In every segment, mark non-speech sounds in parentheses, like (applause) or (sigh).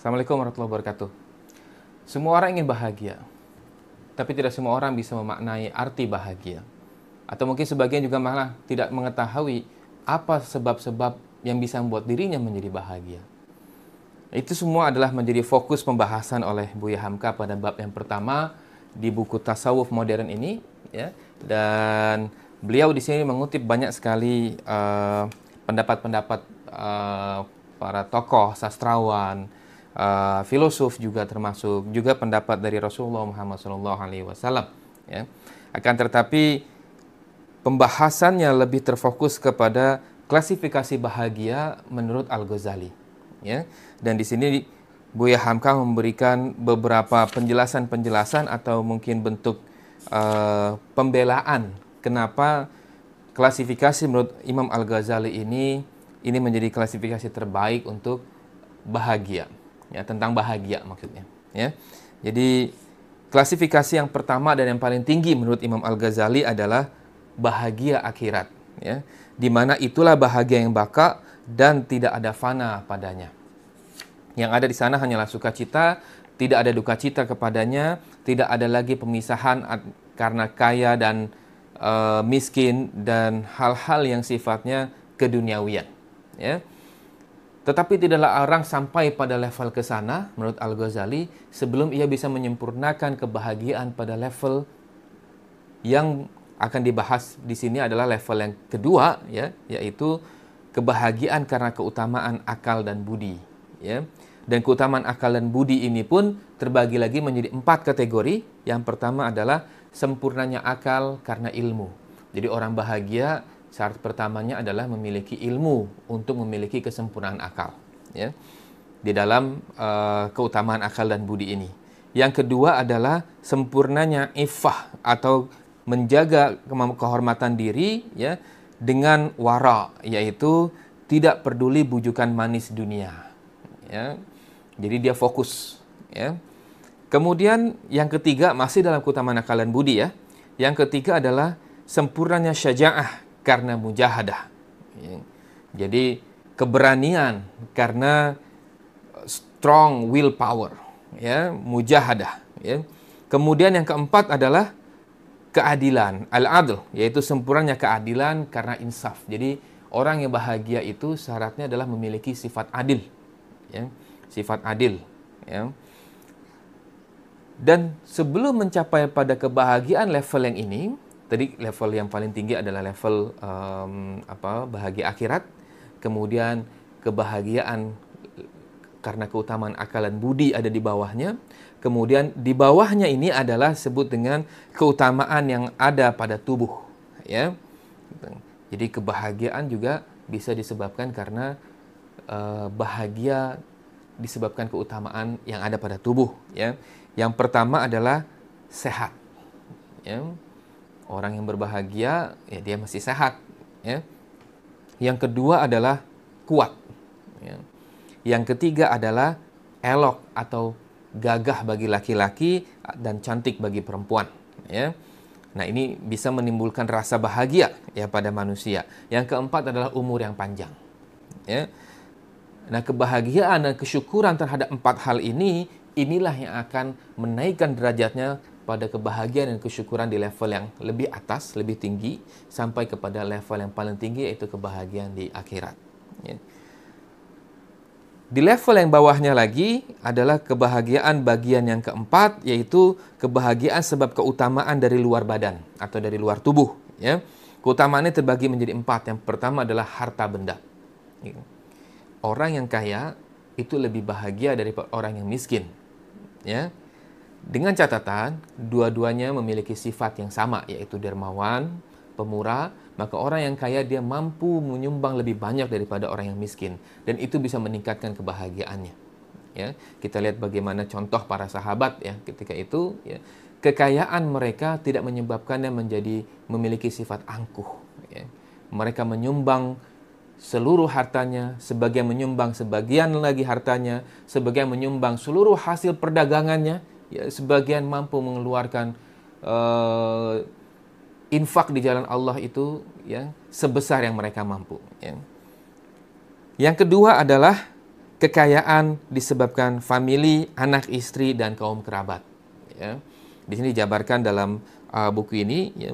Assalamualaikum warahmatullahi wabarakatuh. Semua orang ingin bahagia, tapi tidak semua orang bisa memaknai arti bahagia. Atau mungkin sebagian juga malah tidak mengetahui apa sebab-sebab yang bisa membuat dirinya menjadi bahagia. Itu semua adalah menjadi fokus pembahasan oleh Buya Hamka pada bab yang pertama di buku tasawuf modern ini, ya. Dan beliau di sini mengutip banyak sekali uh, pendapat-pendapat uh, para tokoh, sastrawan, uh, filosof juga termasuk juga pendapat dari Rasulullah Muhammad SAW. Ya. Akan tetapi pembahasannya lebih terfokus kepada klasifikasi bahagia menurut Al Ghazali. Ya. Dan di sini Buya Hamka memberikan beberapa penjelasan-penjelasan atau mungkin bentuk uh, pembelaan kenapa klasifikasi menurut Imam Al-Ghazali ini ini menjadi klasifikasi terbaik untuk bahagia ya tentang bahagia maksudnya ya. Jadi klasifikasi yang pertama dan yang paling tinggi menurut Imam Al-Ghazali adalah bahagia akhirat ya. Di mana itulah bahagia yang baka dan tidak ada fana padanya. Yang ada di sana hanyalah sukacita tidak ada duka cita kepadanya tidak ada lagi pemisahan karena kaya dan uh, miskin dan hal-hal yang sifatnya keduniawian ya tetapi tidaklah orang sampai pada level ke sana menurut Al-Ghazali sebelum ia bisa menyempurnakan kebahagiaan pada level yang akan dibahas di sini adalah level yang kedua ya yaitu kebahagiaan karena keutamaan akal dan budi ya dan keutamaan akal dan budi ini pun terbagi lagi menjadi empat kategori yang pertama adalah sempurnanya akal karena ilmu. Jadi orang bahagia syarat pertamanya adalah memiliki ilmu untuk memiliki kesempurnaan akal. Ya. Di dalam uh, keutamaan akal dan budi ini. Yang kedua adalah sempurnanya ifah atau menjaga kehormatan diri ya dengan wara yaitu tidak peduli bujukan manis dunia. Ya. Jadi dia fokus ya Kemudian yang ketiga masih dalam keutamaan akal dan budi ya. Yang ketiga adalah sempurnanya syaja'ah karena mujahadah. Jadi keberanian karena strong willpower ya, mujahadah ya. Kemudian yang keempat adalah keadilan, al-adl, yaitu sempurnanya keadilan karena insaf. Jadi orang yang bahagia itu syaratnya adalah memiliki sifat adil. Ya, sifat adil. Ya. Dan sebelum mencapai pada kebahagiaan level yang ini, tadi level yang paling tinggi adalah level um, apa bahagia akhirat, kemudian kebahagiaan karena keutamaan akal dan budi ada di bawahnya. Kemudian di bawahnya ini adalah sebut dengan keutamaan yang ada pada tubuh, ya. Jadi kebahagiaan juga bisa disebabkan karena uh, bahagia disebabkan keutamaan yang ada pada tubuh, ya. Yang pertama adalah sehat. Ya. Orang yang berbahagia, ya dia masih sehat. Ya. Yang kedua adalah kuat. Ya. Yang ketiga adalah elok atau gagah bagi laki-laki dan cantik bagi perempuan. Ya. Nah ini bisa menimbulkan rasa bahagia ya pada manusia. Yang keempat adalah umur yang panjang. Ya. Nah kebahagiaan dan kesyukuran terhadap empat hal ini inilah yang akan menaikkan derajatnya pada kebahagiaan dan kesyukuran di level yang lebih atas, lebih tinggi, sampai kepada level yang paling tinggi yaitu kebahagiaan di akhirat. Ya. Di level yang bawahnya lagi adalah kebahagiaan bagian yang keempat, yaitu kebahagiaan sebab keutamaan dari luar badan atau dari luar tubuh. Ya. Keutamaannya terbagi menjadi empat. Yang pertama adalah harta benda. Ya. Orang yang kaya itu lebih bahagia daripada orang yang miskin ya dengan catatan dua-duanya memiliki sifat yang sama yaitu dermawan, pemurah, maka orang yang kaya dia mampu menyumbang lebih banyak daripada orang yang miskin dan itu bisa meningkatkan kebahagiaannya. Ya, kita lihat bagaimana contoh para sahabat ya ketika itu ya, kekayaan mereka tidak menyebabkannya menjadi memiliki sifat angkuh ya. Mereka menyumbang seluruh hartanya, sebagian menyumbang sebagian lagi hartanya, sebagian menyumbang seluruh hasil perdagangannya, ya, sebagian mampu mengeluarkan uh, infak di jalan Allah itu ya sebesar yang mereka mampu. Ya. Yang kedua adalah kekayaan disebabkan famili, anak istri dan kaum kerabat. Ya. Di sini dijabarkan dalam uh, buku ini ya,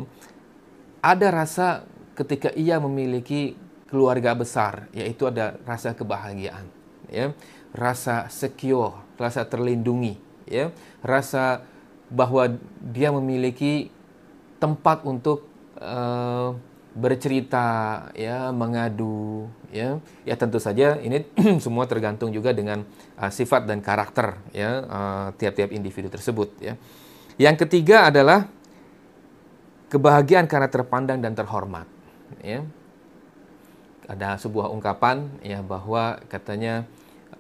ada rasa ketika ia memiliki keluarga besar, yaitu ada rasa kebahagiaan, ya, rasa secure, rasa terlindungi, ya, rasa bahwa dia memiliki tempat untuk uh, bercerita, ya, mengadu, ya, ya tentu saja ini (clears throat) semua tergantung juga dengan uh, sifat dan karakter, ya, uh, tiap-tiap individu tersebut, ya. Yang ketiga adalah kebahagiaan karena terpandang dan terhormat, ya. Ada sebuah ungkapan ya bahwa katanya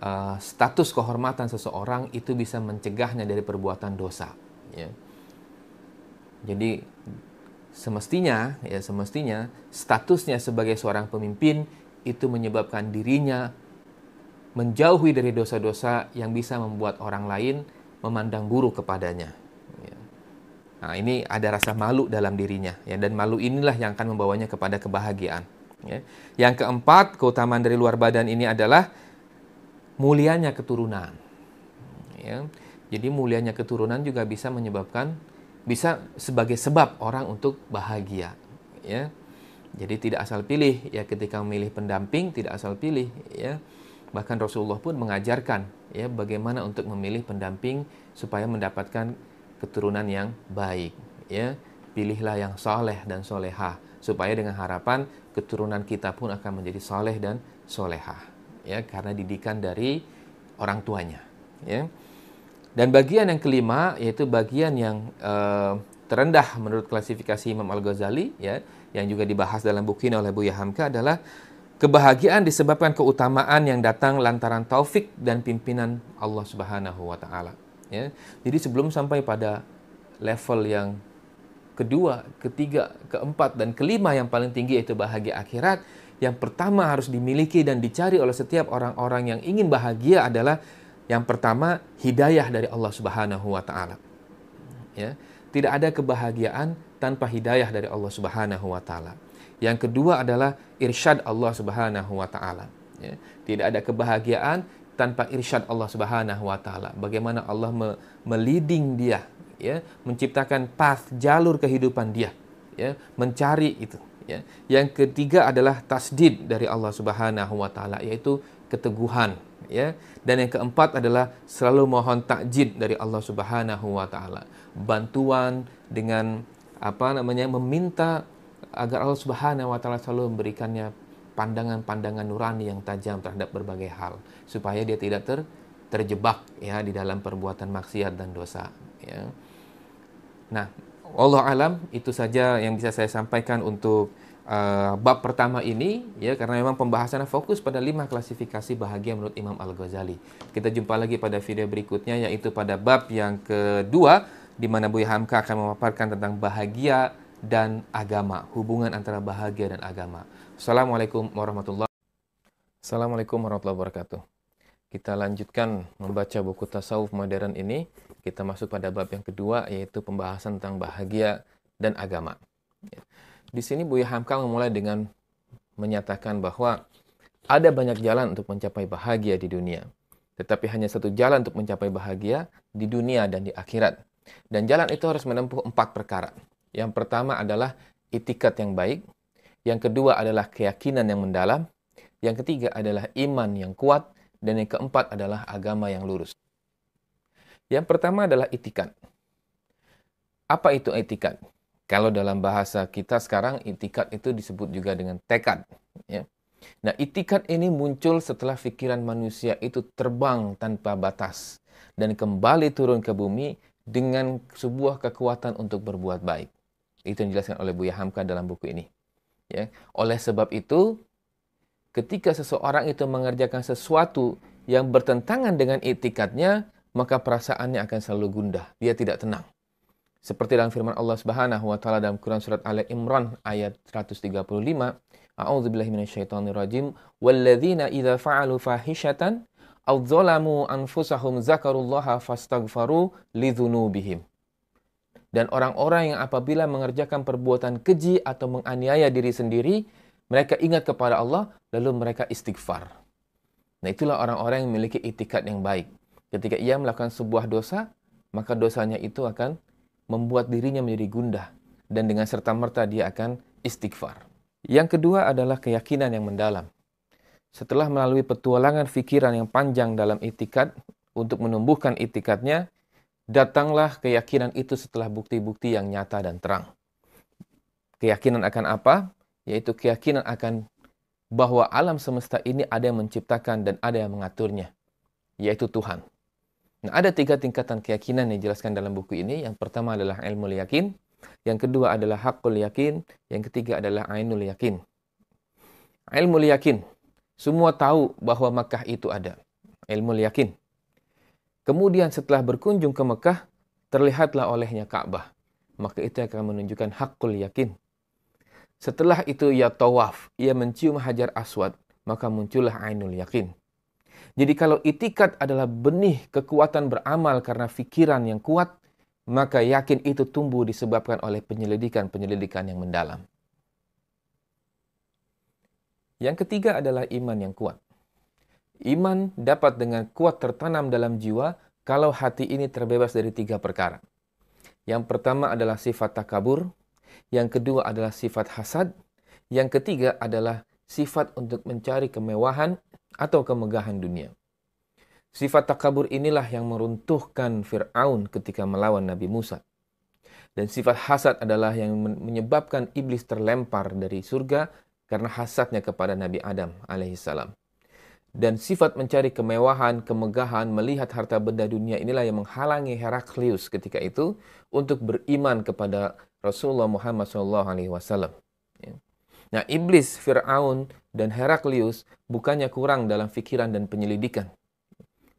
uh, status kehormatan seseorang itu bisa mencegahnya dari perbuatan dosa, ya. Jadi semestinya ya semestinya statusnya sebagai seorang pemimpin itu menyebabkan dirinya menjauhi dari dosa-dosa yang bisa membuat orang lain memandang buruk kepadanya. Ya. Nah, ini ada rasa malu dalam dirinya ya dan malu inilah yang akan membawanya kepada kebahagiaan. Ya. Yang keempat, keutamaan dari luar badan ini adalah mulianya keturunan. Ya. Jadi mulianya keturunan juga bisa menyebabkan bisa sebagai sebab orang untuk bahagia. Ya. Jadi tidak asal pilih. Ya ketika memilih pendamping tidak asal pilih. Ya. Bahkan Rasulullah pun mengajarkan ya bagaimana untuk memilih pendamping supaya mendapatkan keturunan yang baik. Ya. Pilihlah yang soleh dan solehah supaya dengan harapan keturunan kita pun akan menjadi soleh dan solehah ya karena didikan dari orang tuanya ya dan bagian yang kelima yaitu bagian yang uh, terendah menurut klasifikasi Imam Al-Ghazali ya yang juga dibahas dalam buku ini oleh Buya Hamka adalah kebahagiaan disebabkan keutamaan yang datang lantaran taufik dan pimpinan Allah Subhanahu wa taala ya. Jadi sebelum sampai pada level yang kedua, ketiga, keempat dan kelima yang paling tinggi yaitu bahagia akhirat, yang pertama harus dimiliki dan dicari oleh setiap orang-orang yang ingin bahagia adalah yang pertama, hidayah dari Allah Subhanahu wa taala. Ya, tidak ada kebahagiaan tanpa hidayah dari Allah Subhanahu wa taala. Yang kedua adalah irsyad Allah Subhanahu wa taala. Ya, tidak ada kebahagiaan tanpa irsyad Allah Subhanahu wa taala. Bagaimana Allah me meliding dia, ya, menciptakan path jalur kehidupan dia, ya, mencari itu, ya. Yang ketiga adalah tasdid dari Allah Subhanahu wa taala yaitu keteguhan, ya. Dan yang keempat adalah selalu mohon takjid dari Allah Subhanahu wa taala. Bantuan dengan apa namanya meminta agar Allah Subhanahu wa taala selalu memberikannya pandangan-pandangan nurani yang tajam terhadap berbagai hal supaya dia tidak ter terjebak ya di dalam perbuatan maksiat dan dosa ya. Nah, Allah alam itu saja yang bisa saya sampaikan untuk uh, bab pertama ini ya karena memang pembahasannya fokus pada lima klasifikasi bahagia menurut Imam Al Ghazali. Kita jumpa lagi pada video berikutnya yaitu pada bab yang kedua di mana Buya Hamka akan memaparkan tentang bahagia dan agama, hubungan antara bahagia dan agama. Assalamualaikum warahmatullahi Assalamualaikum warahmatullahi wabarakatuh. Kita lanjutkan membaca buku tasawuf modern ini. Kita masuk pada bab yang kedua yaitu pembahasan tentang bahagia dan agama. Ya. Di sini Buya Hamka memulai dengan menyatakan bahwa ada banyak jalan untuk mencapai bahagia di dunia. Tetapi hanya satu jalan untuk mencapai bahagia di dunia dan di akhirat. Dan jalan itu harus menempuh empat perkara. Yang pertama adalah itikat yang baik. Yang kedua adalah keyakinan yang mendalam. Yang ketiga adalah iman yang kuat. Dan yang keempat adalah agama yang lurus. Yang pertama adalah itikat. Apa itu itikat? Kalau dalam bahasa kita sekarang itikat itu disebut juga dengan tekad. Ya. Nah itikat ini muncul setelah pikiran manusia itu terbang tanpa batas dan kembali turun ke bumi dengan sebuah kekuatan untuk berbuat baik. Itu yang dijelaskan oleh Buya Hamka dalam buku ini. Ya. Oleh sebab itu, ketika seseorang itu mengerjakan sesuatu yang bertentangan dengan itikatnya, maka perasaannya akan selalu gundah. Dia tidak tenang. Seperti dalam firman Allah Subhanahu wa taala dalam Quran surat Ali Imran ayat 135, A'udzu billahi minasyaitonir rajim, "Walladzina idza fa'alu fahishatan aw dzalamu anfusahum zakarullaha fastaghfaru lidzunubihim." Dan orang-orang yang apabila mengerjakan perbuatan keji atau menganiaya diri sendiri, mereka ingat kepada Allah lalu mereka istighfar. Nah itulah orang-orang yang memiliki itikat yang baik. Ketika ia melakukan sebuah dosa, maka dosanya itu akan membuat dirinya menjadi gundah. Dan dengan serta-merta dia akan istighfar. Yang kedua adalah keyakinan yang mendalam. Setelah melalui petualangan fikiran yang panjang dalam itikat, untuk menumbuhkan itikatnya, datanglah keyakinan itu setelah bukti-bukti yang nyata dan terang. Keyakinan akan apa? Yaitu keyakinan akan bahwa alam semesta ini ada yang menciptakan dan ada yang mengaturnya, yaitu Tuhan. Nah, ada tiga tingkatan keyakinan yang dijelaskan dalam buku ini. Yang pertama adalah ilmu yakin, yang kedua adalah hakul yakin, yang ketiga adalah ainul yakin. Ilmu yakin, semua tahu bahwa Makkah itu ada. Ilmu yakin. Kemudian setelah berkunjung ke Mekah, terlihatlah olehnya Ka'bah. Maka itu akan menunjukkan hakul yakin. Setelah itu ia tawaf, ia mencium hajar aswad, maka muncullah ainul yakin. Jadi kalau itikat adalah benih kekuatan beramal karena fikiran yang kuat, maka yakin itu tumbuh disebabkan oleh penyelidikan-penyelidikan yang mendalam. Yang ketiga adalah iman yang kuat. Iman dapat dengan kuat tertanam dalam jiwa kalau hati ini terbebas dari tiga perkara. Yang pertama adalah sifat takabur, yang kedua adalah sifat hasad, yang ketiga adalah sifat untuk mencari kemewahan atau kemegahan dunia. Sifat takabur inilah yang meruntuhkan Fir'aun ketika melawan Nabi Musa. Dan sifat hasad adalah yang menyebabkan iblis terlempar dari surga karena hasadnya kepada Nabi Adam alaihissalam. Dan sifat mencari kemewahan, kemegahan, melihat harta benda dunia inilah yang menghalangi Heraklius ketika itu untuk beriman kepada Rasulullah Muhammad SAW. Nah, iblis, Fir'aun, dan Heraklius bukannya kurang dalam fikiran dan penyelidikan.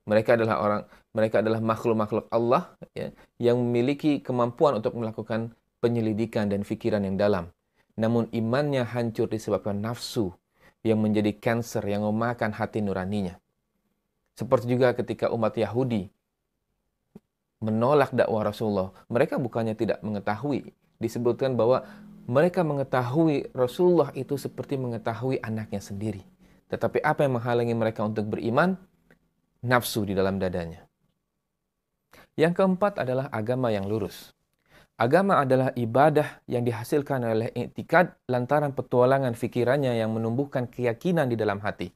Mereka adalah orang, mereka adalah makhluk-makhluk Allah ya, yang memiliki kemampuan untuk melakukan penyelidikan dan fikiran yang dalam. Namun imannya hancur disebabkan nafsu yang menjadi cancer yang memakan hati nuraninya. Seperti juga ketika umat Yahudi menolak dakwah Rasulullah, mereka bukannya tidak mengetahui. Disebutkan bahwa mereka mengetahui Rasulullah itu seperti mengetahui anaknya sendiri. Tetapi apa yang menghalangi mereka untuk beriman? Nafsu di dalam dadanya. Yang keempat adalah agama yang lurus. Agama adalah ibadah yang dihasilkan oleh iktikad lantaran petualangan fikirannya yang menumbuhkan keyakinan di dalam hati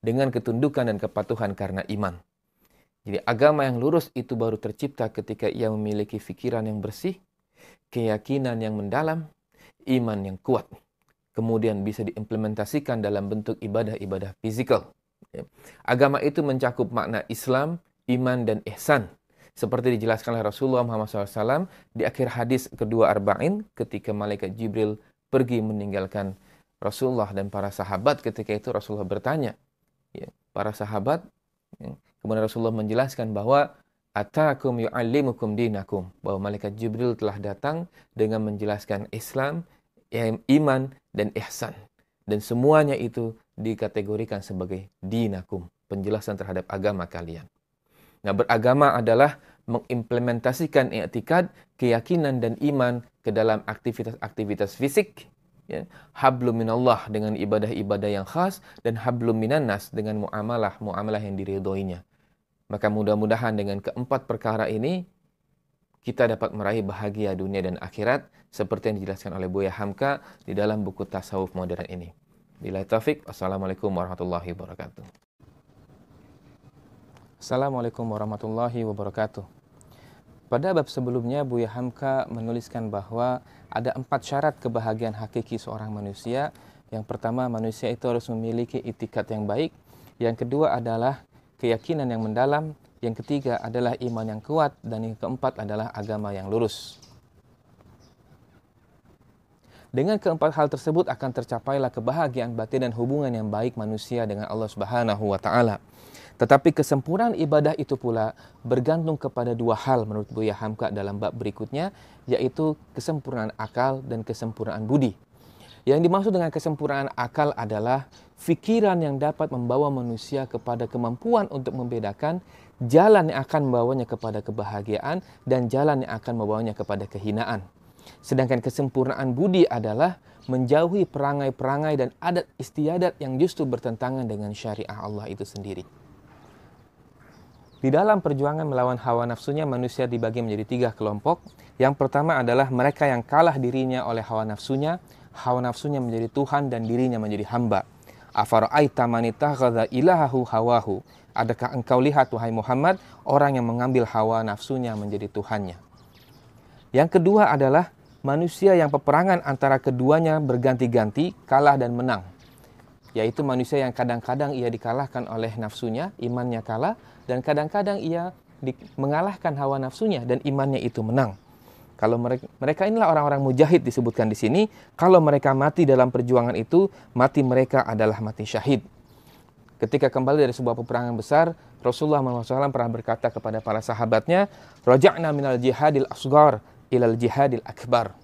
dengan ketundukan dan kepatuhan karena iman. Jadi agama yang lurus itu baru tercipta ketika ia memiliki fikiran yang bersih, keyakinan yang mendalam, iman yang kuat. Kemudian bisa diimplementasikan dalam bentuk ibadah-ibadah fisikal. Ya. Agama itu mencakup makna Islam, iman, dan ihsan seperti dijelaskan oleh Rasulullah Muhammad SAW di akhir hadis kedua Arba'in ketika malaikat Jibril pergi meninggalkan Rasulullah dan para sahabat ketika itu Rasulullah bertanya ya, para sahabat ya, kemudian Rasulullah menjelaskan bahwa atakum yu'allimukum dinakum bahwa malaikat Jibril telah datang dengan menjelaskan Islam, iman dan ihsan dan semuanya itu dikategorikan sebagai dinakum penjelasan terhadap agama kalian. Nah, beragama adalah mengimplementasikan i'tikad, keyakinan dan iman ke dalam aktivitas-aktivitas fisik, ya. hablum minallah dengan ibadah-ibadah yang khas dan hablum minannas dengan muamalah-muamalah yang diridhoinya. Maka mudah-mudahan dengan keempat perkara ini kita dapat meraih bahagia dunia dan akhirat seperti yang dijelaskan oleh Buya Hamka di dalam buku tasawuf modern ini. Bila taufik, wassalamualaikum warahmatullahi wabarakatuh. Assalamualaikum warahmatullahi wabarakatuh. Pada bab sebelumnya, Buya Hamka menuliskan bahwa ada empat syarat kebahagiaan hakiki seorang manusia. Yang pertama, manusia itu harus memiliki itikat yang baik. Yang kedua adalah keyakinan yang mendalam. Yang ketiga adalah iman yang kuat. Dan yang keempat adalah agama yang lurus. Dengan keempat hal tersebut akan tercapailah kebahagiaan batin dan hubungan yang baik manusia dengan Allah Subhanahu wa taala. Tetapi kesempurnaan ibadah itu pula bergantung kepada dua hal menurut Buya Hamka dalam bab berikutnya, yaitu kesempurnaan akal dan kesempurnaan budi. Yang dimaksud dengan kesempurnaan akal adalah fikiran yang dapat membawa manusia kepada kemampuan untuk membedakan jalan yang akan membawanya kepada kebahagiaan dan jalan yang akan membawanya kepada kehinaan. Sedangkan kesempurnaan budi adalah menjauhi perangai-perangai dan adat istiadat yang justru bertentangan dengan syariah Allah itu sendiri. Di dalam perjuangan melawan hawa nafsunya, manusia dibagi menjadi tiga kelompok. Yang pertama adalah mereka yang kalah dirinya oleh hawa nafsunya, hawa nafsunya menjadi Tuhan dan dirinya menjadi hamba. Afara'aita manitakhadha ilahahu hawahu. Adakah engkau lihat, wahai Muhammad, orang yang mengambil hawa nafsunya menjadi Tuhannya? Yang kedua adalah manusia yang peperangan antara keduanya berganti-ganti, kalah dan menang. Yaitu manusia yang kadang-kadang ia dikalahkan oleh nafsunya, imannya kalah, dan kadang-kadang ia mengalahkan hawa nafsunya dan imannya itu menang. Kalau mereka, mereka inilah orang-orang mujahid disebutkan di sini. Kalau mereka mati dalam perjuangan itu, mati mereka adalah mati syahid. Ketika kembali dari sebuah peperangan besar, Rasulullah SAW pernah berkata kepada para sahabatnya, Raja'na minal jihadil asgar ilal jihadil akbar.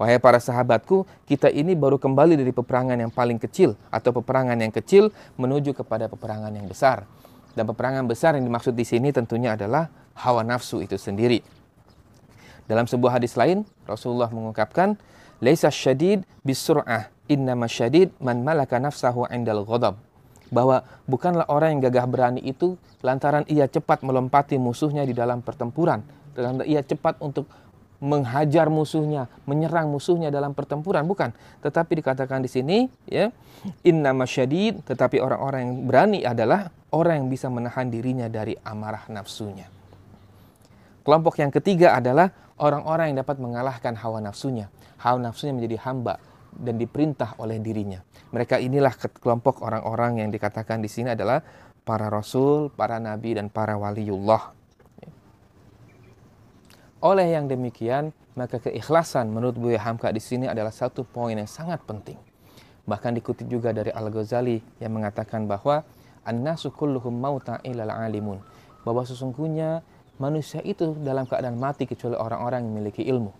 Wahai para sahabatku, kita ini baru kembali dari peperangan yang paling kecil atau peperangan yang kecil menuju kepada peperangan yang besar. Dan peperangan besar yang dimaksud di sini tentunya adalah hawa nafsu itu sendiri. Dalam sebuah hadis lain, Rasulullah mengungkapkan, "Laisa syadid bisur'ah, innama syadid man malaka nafsahu 'indal ghadab." Bahwa bukanlah orang yang gagah berani itu lantaran ia cepat melompati musuhnya di dalam pertempuran, dan ia cepat untuk menghajar musuhnya, menyerang musuhnya dalam pertempuran, bukan. Tetapi dikatakan di sini, ya, inna masyadid, tetapi orang-orang yang berani adalah orang yang bisa menahan dirinya dari amarah nafsunya. Kelompok yang ketiga adalah orang-orang yang dapat mengalahkan hawa nafsunya. Hawa nafsunya menjadi hamba dan diperintah oleh dirinya. Mereka inilah kelompok orang-orang yang dikatakan di sini adalah para rasul, para nabi dan para waliullah. Oleh yang demikian, maka keikhlasan menurut Buya Hamka di sini adalah satu poin yang sangat penting. Bahkan dikutip juga dari Al-Ghazali yang mengatakan bahwa annasu kulluhum mauta ilal alimun bahwa sesungguhnya manusia itu dalam keadaan mati kecuali orang-orang yang memiliki ilmu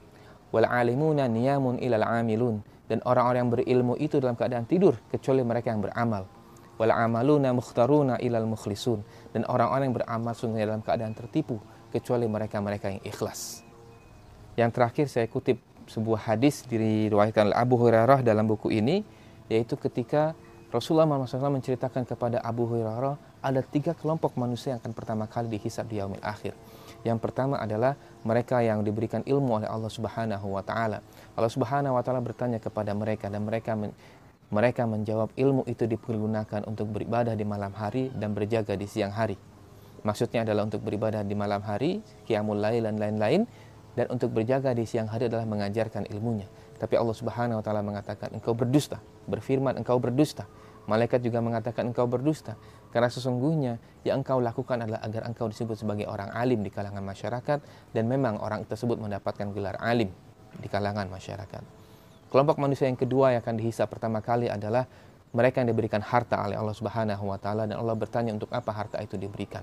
wal alimuna niyamun ilal amilun dan orang-orang yang berilmu itu dalam keadaan tidur kecuali mereka yang beramal. Wal amaluna mukhtaruna ilal mukhlisun. Dan orang-orang yang beramal sungguh dalam keadaan tertipu kecuali mereka-mereka yang ikhlas. Yang terakhir saya kutip sebuah hadis diriwayatkan oleh Abu Hurairah dalam buku ini yaitu ketika Rasulullah SAW menceritakan kepada Abu Hurairah ada tiga kelompok manusia yang akan pertama kali dihisab di yaumil akhir. Yang pertama adalah mereka yang diberikan ilmu oleh Allah Subhanahu wa taala. Allah Subhanahu wa taala bertanya kepada mereka dan mereka men mereka menjawab ilmu itu dipergunakan untuk beribadah di malam hari dan berjaga di siang hari. Maksudnya adalah untuk beribadah di malam hari, qiyamul lail dan lain-lain dan untuk berjaga di siang hari adalah mengajarkan ilmunya. Tapi Allah Subhanahu wa taala mengatakan engkau berdusta, berfirman engkau berdusta. Malaikat juga mengatakan engkau berdusta karena sesungguhnya yang engkau lakukan adalah agar engkau disebut sebagai orang alim di kalangan masyarakat dan memang orang tersebut mendapatkan gelar alim di kalangan masyarakat. Kelompok manusia yang kedua yang akan dihisap pertama kali adalah mereka yang diberikan harta oleh Allah Subhanahu wa taala dan Allah bertanya untuk apa harta itu diberikan.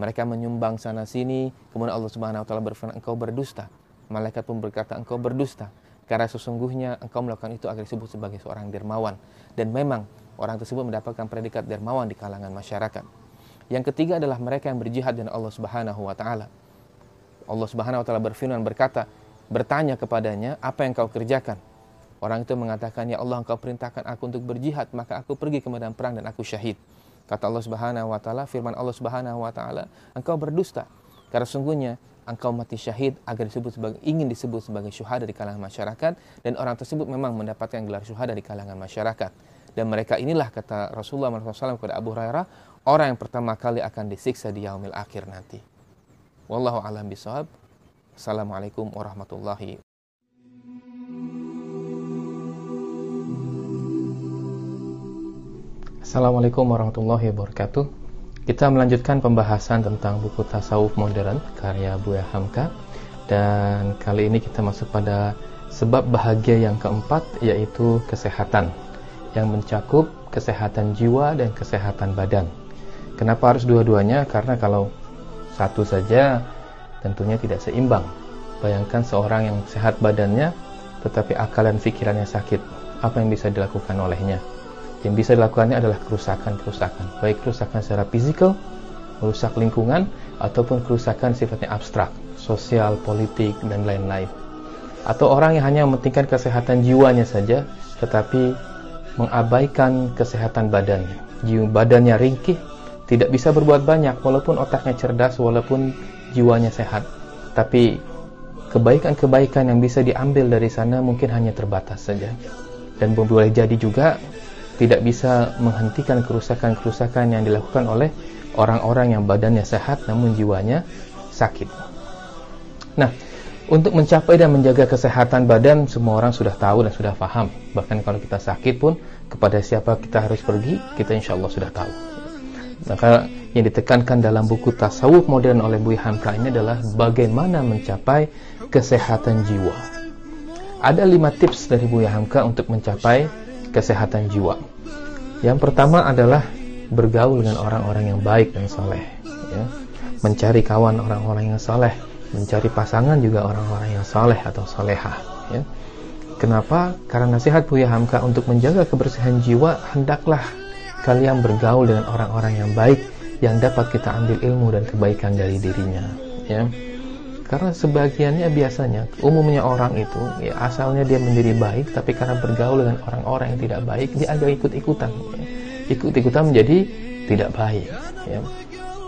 Mereka menyumbang sana sini, kemudian Allah Subhanahu wa taala berfirman engkau berdusta. Malaikat pun berkata engkau berdusta. Karena sesungguhnya engkau melakukan itu agar disebut sebagai seorang dermawan. Dan memang orang tersebut mendapatkan predikat dermawan di kalangan masyarakat. Yang ketiga adalah mereka yang berjihad dengan Allah Subhanahu wa taala. Allah Subhanahu wa taala berfirman berkata, bertanya kepadanya, "Apa yang kau kerjakan?" Orang itu mengatakan, "Ya Allah, Engkau perintahkan aku untuk berjihad, maka aku pergi ke medan perang dan aku syahid." Kata Allah Subhanahu wa taala, firman Allah Subhanahu wa taala, "Engkau berdusta." Karena sungguhnya engkau mati syahid agar disebut sebagai ingin disebut sebagai syuhada di kalangan masyarakat dan orang tersebut memang mendapatkan gelar syuhada di kalangan masyarakat dan mereka inilah kata Rasulullah SAW kepada Abu Hurairah orang yang pertama kali akan disiksa di yaumil akhir nanti. Wallahu alam bisawab assalamualaikum warahmatullahi Assalamualaikum warahmatullahi wabarakatuh. Kita melanjutkan pembahasan tentang buku tasawuf modern karya Buya Hamka. Dan kali ini kita masuk pada sebab bahagia yang keempat yaitu kesehatan yang mencakup kesehatan jiwa dan kesehatan badan. Kenapa harus dua-duanya? Karena kalau satu saja tentunya tidak seimbang. Bayangkan seorang yang sehat badannya tetapi akal dan pikirannya sakit. Apa yang bisa dilakukan olehnya? yang bisa dilakukannya adalah kerusakan-kerusakan baik kerusakan secara fisikal merusak lingkungan ataupun kerusakan sifatnya abstrak sosial, politik, dan lain-lain atau orang yang hanya mementingkan kesehatan jiwanya saja tetapi mengabaikan kesehatan badannya. Jiwa badannya ringkih, tidak bisa berbuat banyak walaupun otaknya cerdas, walaupun jiwanya sehat. Tapi kebaikan-kebaikan yang bisa diambil dari sana mungkin hanya terbatas saja. Dan boleh jadi juga tidak bisa menghentikan kerusakan-kerusakan yang dilakukan oleh orang-orang yang badannya sehat namun jiwanya sakit. Nah, untuk mencapai dan menjaga kesehatan badan semua orang sudah tahu dan sudah paham. Bahkan kalau kita sakit pun kepada siapa kita harus pergi, kita insya Allah sudah tahu. Maka yang ditekankan dalam buku tasawuf modern oleh Buya Hamka ini adalah bagaimana mencapai kesehatan jiwa. Ada lima tips dari Buya Hamka untuk mencapai kesehatan jiwa. Yang pertama adalah bergaul dengan orang-orang yang baik dan soleh ya. mencari kawan orang-orang yang soleh mencari pasangan juga orang-orang yang soleh atau soleha ya. kenapa? karena nasihat Buya Hamka untuk menjaga kebersihan jiwa hendaklah kalian bergaul dengan orang-orang yang baik yang dapat kita ambil ilmu dan kebaikan dari dirinya ya karena sebagiannya biasanya umumnya orang itu ya asalnya dia menjadi baik tapi karena bergaul dengan orang-orang yang tidak baik dia agak ikut-ikutan ya ikut-ikutan menjadi tidak baik ya.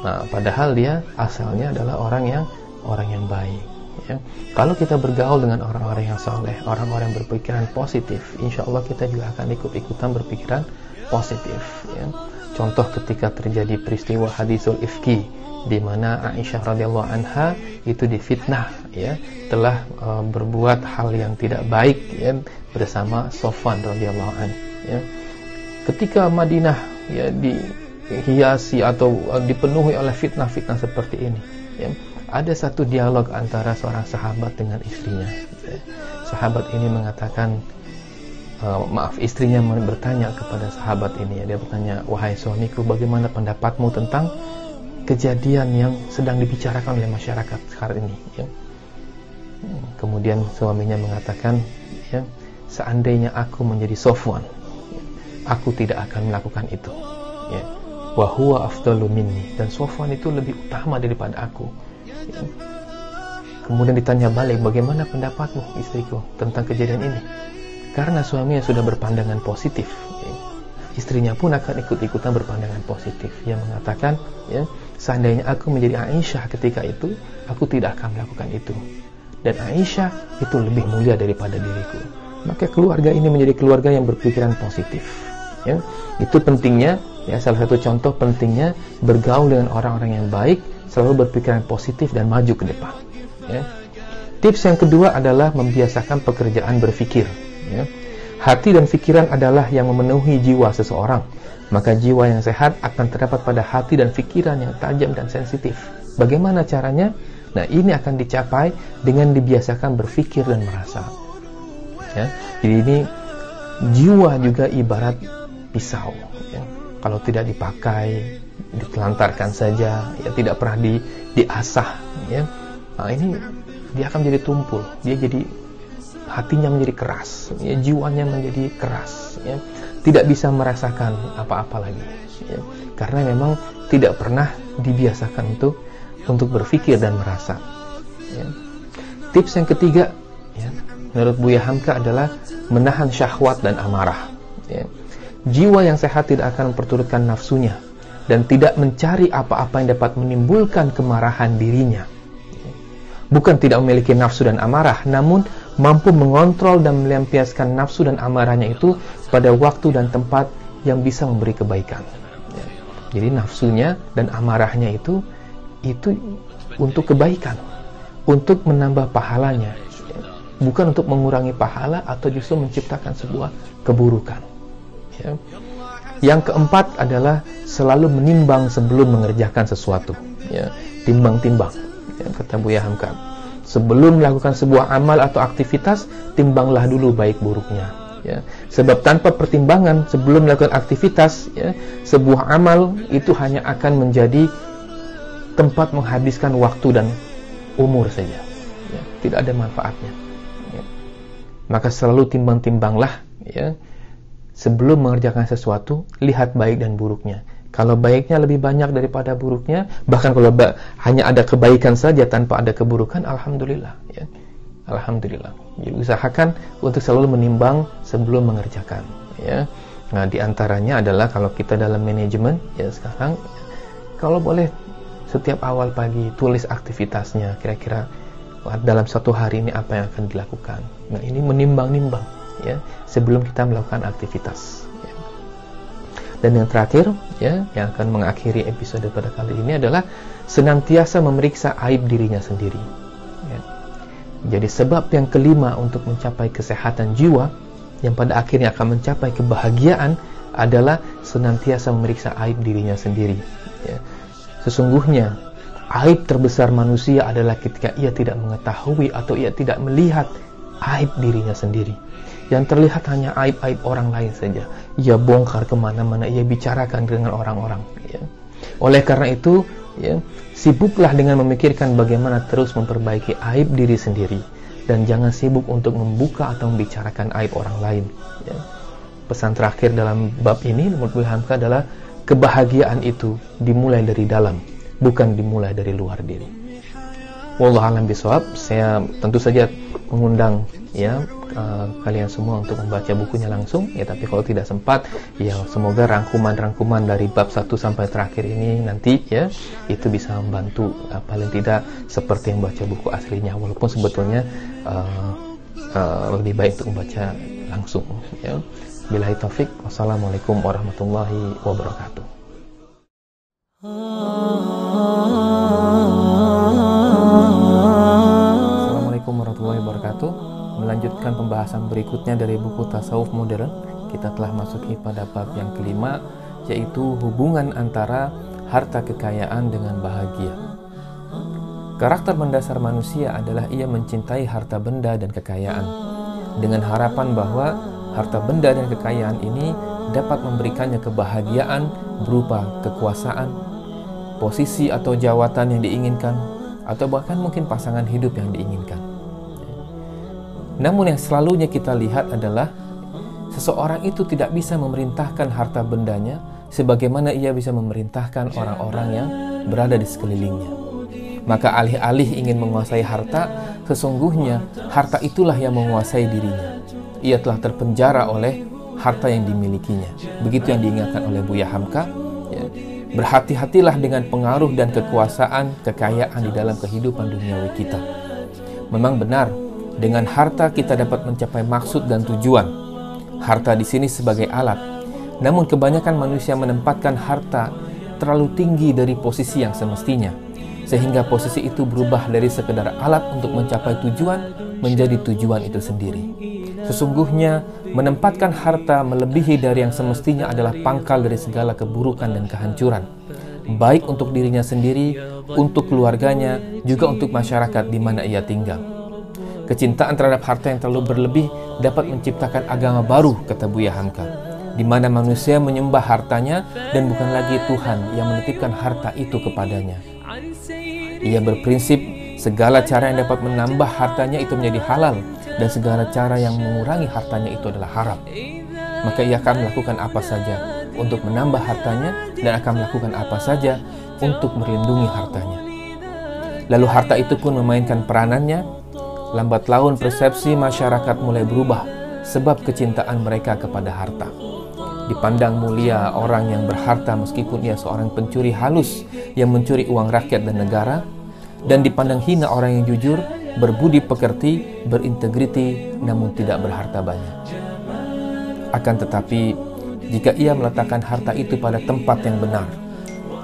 Nah, padahal dia asalnya adalah orang yang orang yang baik ya. Kalau kita bergaul dengan orang-orang yang soleh, orang-orang yang berpikiran positif, insya Allah kita juga akan ikut-ikutan berpikiran positif ya. Contoh ketika terjadi peristiwa hadisul ifki di mana Aisyah radhiyallahu anha itu difitnah ya telah uh, berbuat hal yang tidak baik ya bersama Sofwan radhiyallahu an ya ketika Madinah ya dihiasi atau uh, dipenuhi oleh fitnah-fitnah seperti ini ya, ada satu dialog antara seorang sahabat dengan istrinya ya. sahabat ini mengatakan uh, maaf istrinya bertanya kepada sahabat ini dia bertanya wahai suamiku bagaimana pendapatmu tentang kejadian yang sedang dibicarakan oleh masyarakat sekarang ini ya. kemudian suaminya mengatakan ya seandainya aku menjadi Sofwan aku tidak akan melakukan itu ya wa huwa afdalu dan Sofwan itu lebih utama daripada aku. Kemudian ditanya balik bagaimana pendapatmu istriku tentang kejadian ini? Karena suaminya sudah berpandangan positif ya. istrinya pun akan ikut-ikutan berpandangan positif. Yang mengatakan ya seandainya aku menjadi Aisyah ketika itu aku tidak akan melakukan itu. Dan Aisyah itu lebih mulia daripada diriku. Maka keluarga ini menjadi keluarga yang berpikiran positif ya itu pentingnya ya salah satu contoh pentingnya bergaul dengan orang-orang yang baik selalu berpikiran positif dan maju ke depan ya. Tips yang kedua adalah membiasakan pekerjaan berpikir ya. Hati dan pikiran adalah yang memenuhi jiwa seseorang maka jiwa yang sehat akan terdapat pada hati dan pikiran yang tajam dan sensitif. Bagaimana caranya? Nah ini akan dicapai dengan dibiasakan berpikir dan merasa ya. Jadi ini jiwa juga ibarat pisau ya. kalau tidak dipakai ditelantarkan saja ya tidak pernah di diasah ya nah ini dia akan menjadi tumpul dia jadi hatinya menjadi keras ya jiwanya menjadi keras ya tidak bisa merasakan apa-apa lagi ya karena memang tidak pernah dibiasakan untuk untuk berpikir dan merasa ya. tips yang ketiga ya, menurut Buya Hamka adalah menahan syahwat dan amarah ya jiwa yang sehat tidak akan memperturutkan nafsunya dan tidak mencari apa-apa yang dapat menimbulkan kemarahan dirinya. Bukan tidak memiliki nafsu dan amarah, namun mampu mengontrol dan melampiaskan nafsu dan amarahnya itu pada waktu dan tempat yang bisa memberi kebaikan. Jadi nafsunya dan amarahnya itu itu untuk kebaikan, untuk menambah pahalanya, bukan untuk mengurangi pahala atau justru menciptakan sebuah keburukan. Ya. Yang keempat adalah selalu menimbang sebelum mengerjakan sesuatu. Ya. Timbang-timbang. Ya, kata Buya Hamka. Sebelum melakukan sebuah amal atau aktivitas, timbanglah dulu baik buruknya. Ya. Sebab tanpa pertimbangan sebelum melakukan aktivitas, ya, sebuah amal itu hanya akan menjadi tempat menghabiskan waktu dan umur saja. Ya. Tidak ada manfaatnya. Ya. Maka selalu timbang-timbanglah ya sebelum mengerjakan sesuatu, lihat baik dan buruknya. Kalau baiknya lebih banyak daripada buruknya, bahkan kalau hanya ada kebaikan saja tanpa ada keburukan, alhamdulillah. Ya. Alhamdulillah. Jadi usahakan untuk selalu menimbang sebelum mengerjakan. Ya. Nah, di antaranya adalah kalau kita dalam manajemen ya sekarang kalau boleh setiap awal pagi tulis aktivitasnya kira-kira dalam satu hari ini apa yang akan dilakukan. Nah, ini menimbang-nimbang ya sebelum kita melakukan aktivitas. Ya. Dan yang terakhir ya yang akan mengakhiri episode pada kali ini adalah senantiasa memeriksa aib dirinya sendiri. Ya. Jadi sebab yang kelima untuk mencapai kesehatan jiwa yang pada akhirnya akan mencapai kebahagiaan adalah senantiasa memeriksa aib dirinya sendiri. Ya Sesungguhnya, aib terbesar manusia adalah ketika ia tidak mengetahui atau ia tidak melihat aib dirinya sendiri. Yang terlihat hanya aib-aib orang lain saja. Ia bongkar ke mana-mana, ia bicarakan dengan orang-orang. Ya. Oleh karena itu, ya, sibuklah dengan memikirkan bagaimana terus memperbaiki aib diri sendiri. Dan jangan sibuk untuk membuka atau membicarakan aib orang lain. Ya. Pesan terakhir dalam bab ini menurut Bu Hamka adalah kebahagiaan itu dimulai dari dalam, bukan dimulai dari luar diri. Wallah alam bisawab, saya tentu saja mengundang ya uh, kalian semua untuk membaca bukunya langsung ya tapi kalau tidak sempat ya semoga rangkuman-rangkuman dari bab 1 sampai terakhir ini nanti ya itu bisa membantu uh, paling tidak seperti yang baca buku aslinya walaupun sebetulnya uh, uh, lebih baik untuk membaca langsung ya Bilahi taufik. Wassalamualaikum warahmatullahi wabarakatuh. Melanjutkan pembahasan berikutnya dari buku Tasawuf Modern, kita telah masuki pada bab yang kelima, yaitu hubungan antara harta kekayaan dengan bahagia. Karakter mendasar manusia adalah ia mencintai harta benda dan kekayaan, dengan harapan bahwa harta benda dan kekayaan ini dapat memberikannya kebahagiaan berupa kekuasaan, posisi atau jawatan yang diinginkan, atau bahkan mungkin pasangan hidup yang diinginkan. Namun yang selalunya kita lihat adalah seseorang itu tidak bisa memerintahkan harta bendanya sebagaimana ia bisa memerintahkan orang-orang yang berada di sekelilingnya. Maka alih-alih ingin menguasai harta, sesungguhnya harta itulah yang menguasai dirinya ia telah terpenjara oleh harta yang dimilikinya. Begitu yang diingatkan oleh Buya Hamka. Ya. Berhati-hatilah dengan pengaruh dan kekuasaan, kekayaan di dalam kehidupan duniawi kita. Memang benar, dengan harta kita dapat mencapai maksud dan tujuan. Harta di sini sebagai alat. Namun kebanyakan manusia menempatkan harta terlalu tinggi dari posisi yang semestinya. Sehingga posisi itu berubah dari sekedar alat untuk mencapai tujuan menjadi tujuan itu sendiri. Sesungguhnya menempatkan harta melebihi dari yang semestinya adalah pangkal dari segala keburukan dan kehancuran. Baik untuk dirinya sendiri, untuk keluarganya, juga untuk masyarakat di mana ia tinggal. Kecintaan terhadap harta yang terlalu berlebih dapat menciptakan agama baru, kata Buya Hamka, di mana manusia menyembah hartanya dan bukan lagi Tuhan yang menitipkan harta itu kepadanya. Ia berprinsip segala cara yang dapat menambah hartanya itu menjadi halal dan segala cara yang mengurangi hartanya itu adalah haram. Maka ia akan melakukan apa saja untuk menambah hartanya dan akan melakukan apa saja untuk melindungi hartanya. Lalu harta itu pun memainkan peranannya. Lambat laun persepsi masyarakat mulai berubah sebab kecintaan mereka kepada harta. Dipandang mulia orang yang berharta meskipun ia seorang pencuri halus yang mencuri uang rakyat dan negara dan dipandang hina orang yang jujur berbudi pekerti, berintegriti, namun tidak berharta banyak. Akan tetapi, jika ia meletakkan harta itu pada tempat yang benar,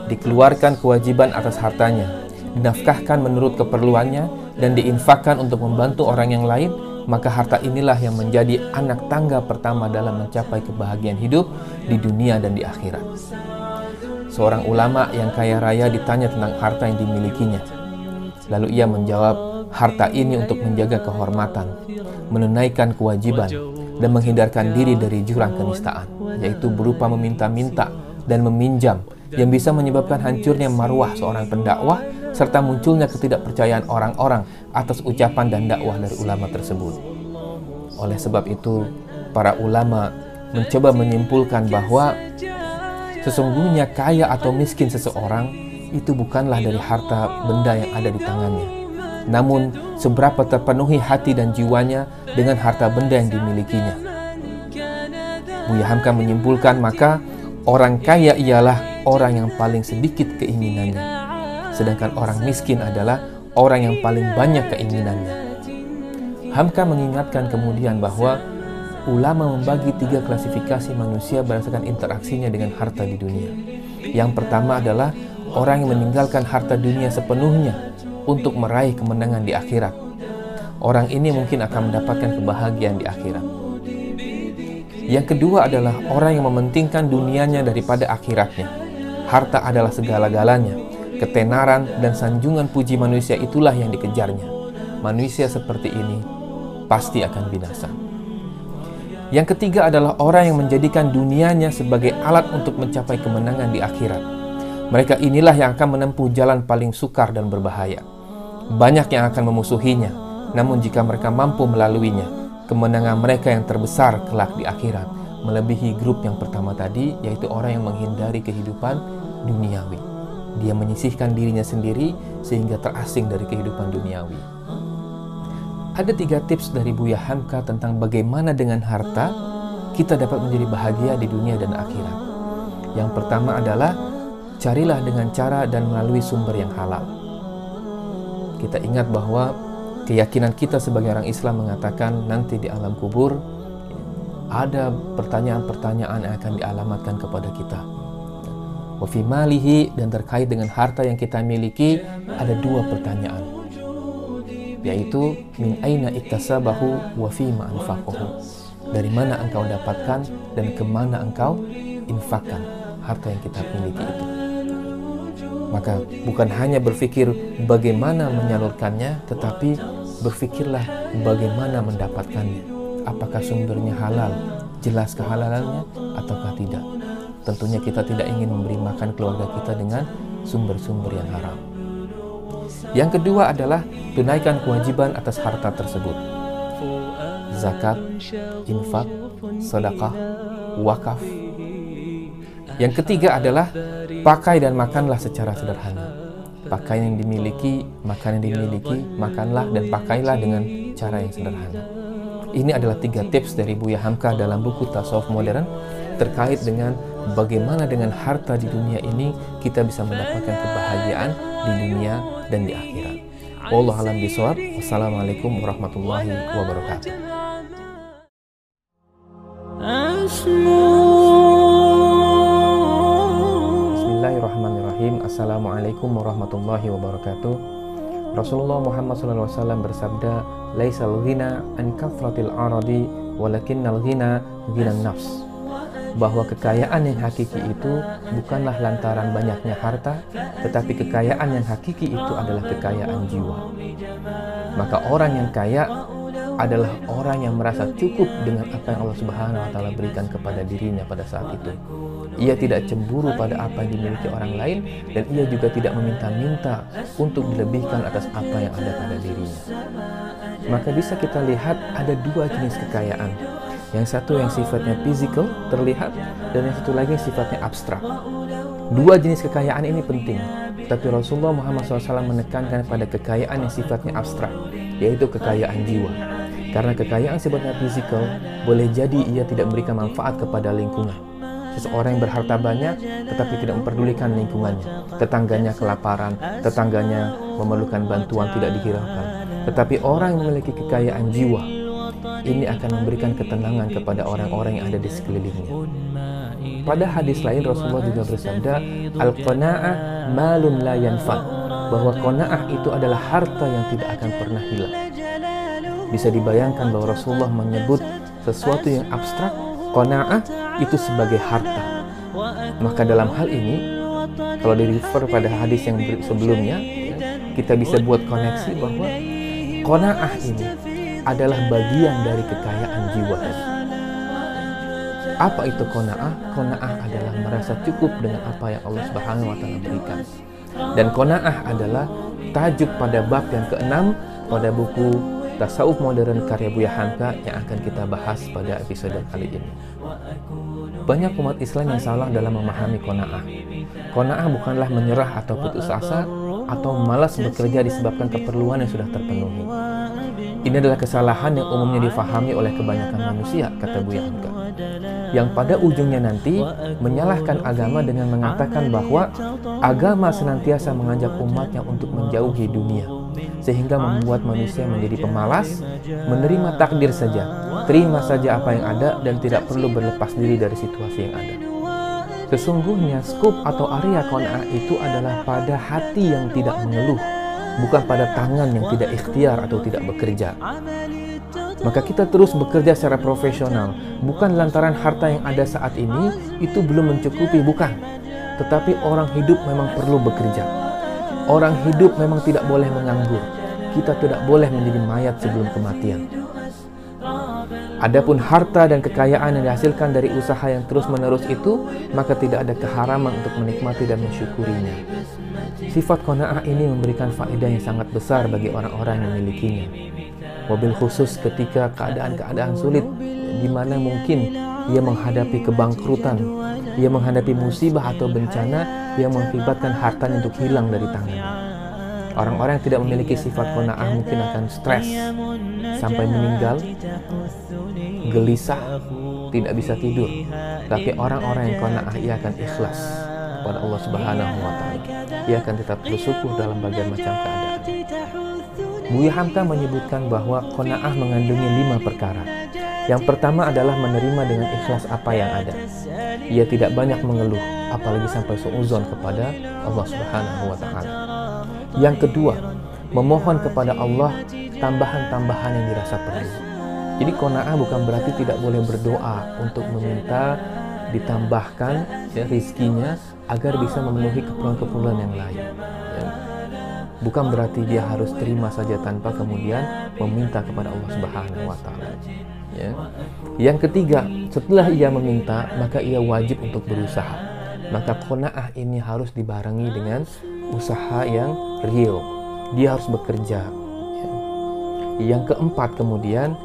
dikeluarkan kewajiban atas hartanya, dinafkahkan menurut keperluannya, dan diinfakkan untuk membantu orang yang lain, maka harta inilah yang menjadi anak tangga pertama dalam mencapai kebahagiaan hidup di dunia dan di akhirat. Seorang ulama yang kaya raya ditanya tentang harta yang dimilikinya. Lalu ia menjawab, harta ini untuk menjaga kehormatan, menunaikan kewajiban, dan menghindarkan diri dari jurang kenistaan, yaitu berupa meminta-minta dan meminjam yang bisa menyebabkan hancurnya marwah seorang pendakwah serta munculnya ketidakpercayaan orang-orang atas ucapan dan dakwah dari ulama tersebut. Oleh sebab itu, para ulama mencoba menyimpulkan bahwa sesungguhnya kaya atau miskin seseorang itu bukanlah dari harta benda yang ada di tangannya, namun seberapa terpenuhi hati dan jiwanya dengan harta benda yang dimilikinya. Buya Hamka menyimpulkan maka orang kaya ialah orang yang paling sedikit keinginannya, sedangkan orang miskin adalah orang yang paling banyak keinginannya. Hamka mengingatkan kemudian bahwa ulama membagi tiga klasifikasi manusia berdasarkan interaksinya dengan harta di dunia. Yang pertama adalah orang yang meninggalkan harta dunia sepenuhnya untuk meraih kemenangan di akhirat. Orang ini mungkin akan mendapatkan kebahagiaan di akhirat. Yang kedua adalah orang yang mementingkan dunianya daripada akhiratnya. Harta adalah segala-galanya. Ketenaran dan sanjungan puji manusia itulah yang dikejarnya. Manusia seperti ini pasti akan binasa. Yang ketiga adalah orang yang menjadikan dunianya sebagai alat untuk mencapai kemenangan di akhirat. Mereka inilah yang akan menempuh jalan paling sukar dan berbahaya. Banyak yang akan memusuhinya, namun jika mereka mampu melaluinya, kemenangan mereka yang terbesar kelak di akhirat melebihi grup yang pertama tadi, yaitu orang yang menghindari kehidupan duniawi. Dia menyisihkan dirinya sendiri sehingga terasing dari kehidupan duniawi. Ada tiga tips dari Buya Hamka tentang bagaimana dengan harta kita dapat menjadi bahagia di dunia dan akhirat. Yang pertama adalah carilah dengan cara dan melalui sumber yang halal. Kita ingat bahwa keyakinan kita sebagai orang Islam mengatakan nanti di alam kubur ada pertanyaan-pertanyaan yang akan dialamatkan kepada kita. Wafi malihi dan terkait dengan harta yang kita miliki ada dua pertanyaan yaitu min aina iktasabahu wa fima anfaqahu. Dari mana engkau dapatkan dan ke mana engkau infakkan harta yang kita miliki itu. Maka bukan hanya berpikir bagaimana menyalurkannya, tetapi berpikirlah bagaimana mendapatkannya. Apakah sumbernya halal, jelas kehalalannya ataukah tidak. Tentunya kita tidak ingin memberi makan keluarga kita dengan sumber-sumber yang haram. Yang kedua adalah tunaikan kewajiban atas harta tersebut. Zakat, infak, sedekah, wakaf. Yang ketiga adalah pakai dan makanlah secara sederhana. Pakai yang dimiliki, makan yang dimiliki, makanlah dan pakailah dengan cara yang sederhana. Ini adalah tiga tips dari Buya Hamka dalam buku Tasawuf Modern terkait dengan bagaimana dengan harta di dunia ini kita bisa mendapatkan kebahagiaan di dunia dan di akhirat. Allah alam bisawab. Wassalamualaikum warahmatullahi wabarakatuh. Bismillahirrahmanirrahim. Assalamualaikum warahmatullahi wabarakatuh. Rasulullah Muhammad SAW bersabda, "Laisal ghina an kathratil aradi, walakinnal ghina ghina nafs." Bahwa kekayaan yang hakiki itu bukanlah lantaran banyaknya harta, tetapi kekayaan yang hakiki itu adalah kekayaan jiwa. Maka orang yang kaya adalah orang yang merasa cukup dengan apa yang Allah Subhanahu wa taala berikan kepada dirinya pada saat itu. Ia tidak cemburu pada apa yang dimiliki orang lain dan ia juga tidak meminta-minta untuk dilebihkan atas apa yang ada pada dirinya. Maka bisa kita lihat ada dua jenis kekayaan yang satu yang sifatnya physical, terlihat, dan yang satu lagi sifatnya abstrak. Dua jenis kekayaan ini penting, tapi Rasulullah Muhammad SAW menekankan pada kekayaan yang sifatnya abstrak, yaitu kekayaan jiwa. Karena kekayaan sifatnya physical, boleh jadi ia tidak memberikan manfaat kepada lingkungan. Seseorang yang berharta banyak, tetapi tidak memperdulikan lingkungannya. Tetangganya kelaparan, tetangganya memerlukan bantuan tidak dihiraukan. Tetapi orang yang memiliki kekayaan jiwa, ini akan memberikan ketenangan kepada orang-orang yang ada di sekelilingnya. Pada hadis lain Rasulullah juga bersabda, "Al-qanaah malun la yanfa." Bahwa qanaah itu adalah harta yang tidak akan pernah hilang. Bisa dibayangkan bahwa Rasulullah menyebut sesuatu yang abstrak, qanaah itu sebagai harta. Maka dalam hal ini, kalau di refer pada hadis yang sebelumnya, kita bisa buat koneksi bahwa qanaah ini adalah bagian dari kekayaan jiwa Apa itu kona'ah? Kona'ah adalah merasa cukup dengan apa yang Allah Subhanahu wa taala berikan. Dan kona'ah adalah tajuk pada bab yang keenam pada buku Tasawuf Modern karya Buya Hamka yang akan kita bahas pada episode kali ini. Banyak umat Islam yang salah dalam memahami kona'ah. Kona'ah bukanlah menyerah atau putus asa atau malas bekerja disebabkan keperluan yang sudah terpenuhi. Ini adalah kesalahan yang umumnya difahami oleh kebanyakan manusia, kata Buya Hamka. Yang pada ujungnya nanti menyalahkan agama dengan mengatakan bahwa agama senantiasa mengajak umatnya untuk menjauhi dunia, sehingga membuat manusia menjadi pemalas, menerima takdir saja, terima saja apa yang ada dan tidak perlu berlepas diri dari situasi yang ada. Sesungguhnya skup atau area kona'ah itu adalah pada hati yang tidak mengeluh, bukan pada tangan yang tidak ikhtiar atau tidak bekerja. Maka kita terus bekerja secara profesional, bukan lantaran harta yang ada saat ini itu belum mencukupi, bukan. Tetapi orang hidup memang perlu bekerja. Orang hidup memang tidak boleh menganggur. Kita tidak boleh menjadi mayat sebelum kematian. Adapun harta dan kekayaan yang dihasilkan dari usaha yang terus-menerus itu, maka tidak ada keharaman untuk menikmati dan mensyukurinya. Sifat kona'ah ini memberikan faedah yang sangat besar bagi orang-orang yang memilikinya. Mobil khusus ketika keadaan-keadaan sulit, di mana mungkin ia menghadapi kebangkrutan, ia menghadapi musibah atau bencana yang mengakibatkan hartanya untuk hilang dari tangannya. Orang-orang yang tidak memiliki sifat kona'ah mungkin akan stres sampai meninggal, gelisah, tidak bisa tidur. Tapi orang-orang yang kona'ah ia akan ikhlas kepada Allah Subhanahu wa taala. Ia akan tetap bersyukur dalam bagian macam keadaan. Buya Hamka menyebutkan bahwa kona'ah mengandungi lima perkara. Yang pertama adalah menerima dengan ikhlas apa yang ada. Ia tidak banyak mengeluh, apalagi sampai seuzon kepada Allah Subhanahu wa taala. Yang kedua, memohon kepada Allah tambahan-tambahan yang dirasa perlu. Jadi kona'ah bukan berarti tidak boleh berdoa untuk meminta ditambahkan ya, rizkinya agar bisa memenuhi keperluan-keperluan yang lain. Ya. Bukan berarti dia harus terima saja tanpa kemudian meminta kepada Allah Subhanahu wa taala. Ya. Yang ketiga, setelah ia meminta, maka ia wajib untuk berusaha. Maka kona'ah ini harus dibarengi dengan usaha yang real. Dia harus bekerja. Ya. Yang keempat kemudian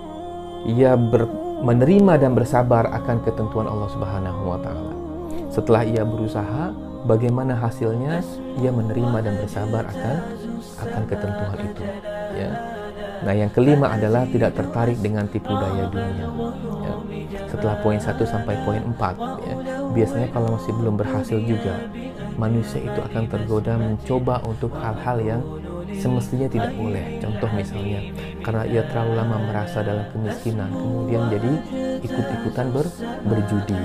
ia ber, menerima dan bersabar akan ketentuan Allah Subhanahu wa taala. Setelah ia berusaha, bagaimana hasilnya? Ia menerima dan bersabar akan akan ketentuan itu, ya. Nah, yang kelima adalah tidak tertarik dengan tipu daya dunia. Ya. Setelah poin 1 sampai poin 4, ya, biasanya kalau masih belum berhasil juga, manusia itu akan tergoda mencoba untuk hal-hal yang semestinya tidak boleh. Contoh misalnya, karena ia terlalu lama merasa dalam kemiskinan, kemudian jadi ikut-ikutan ber, berjudi,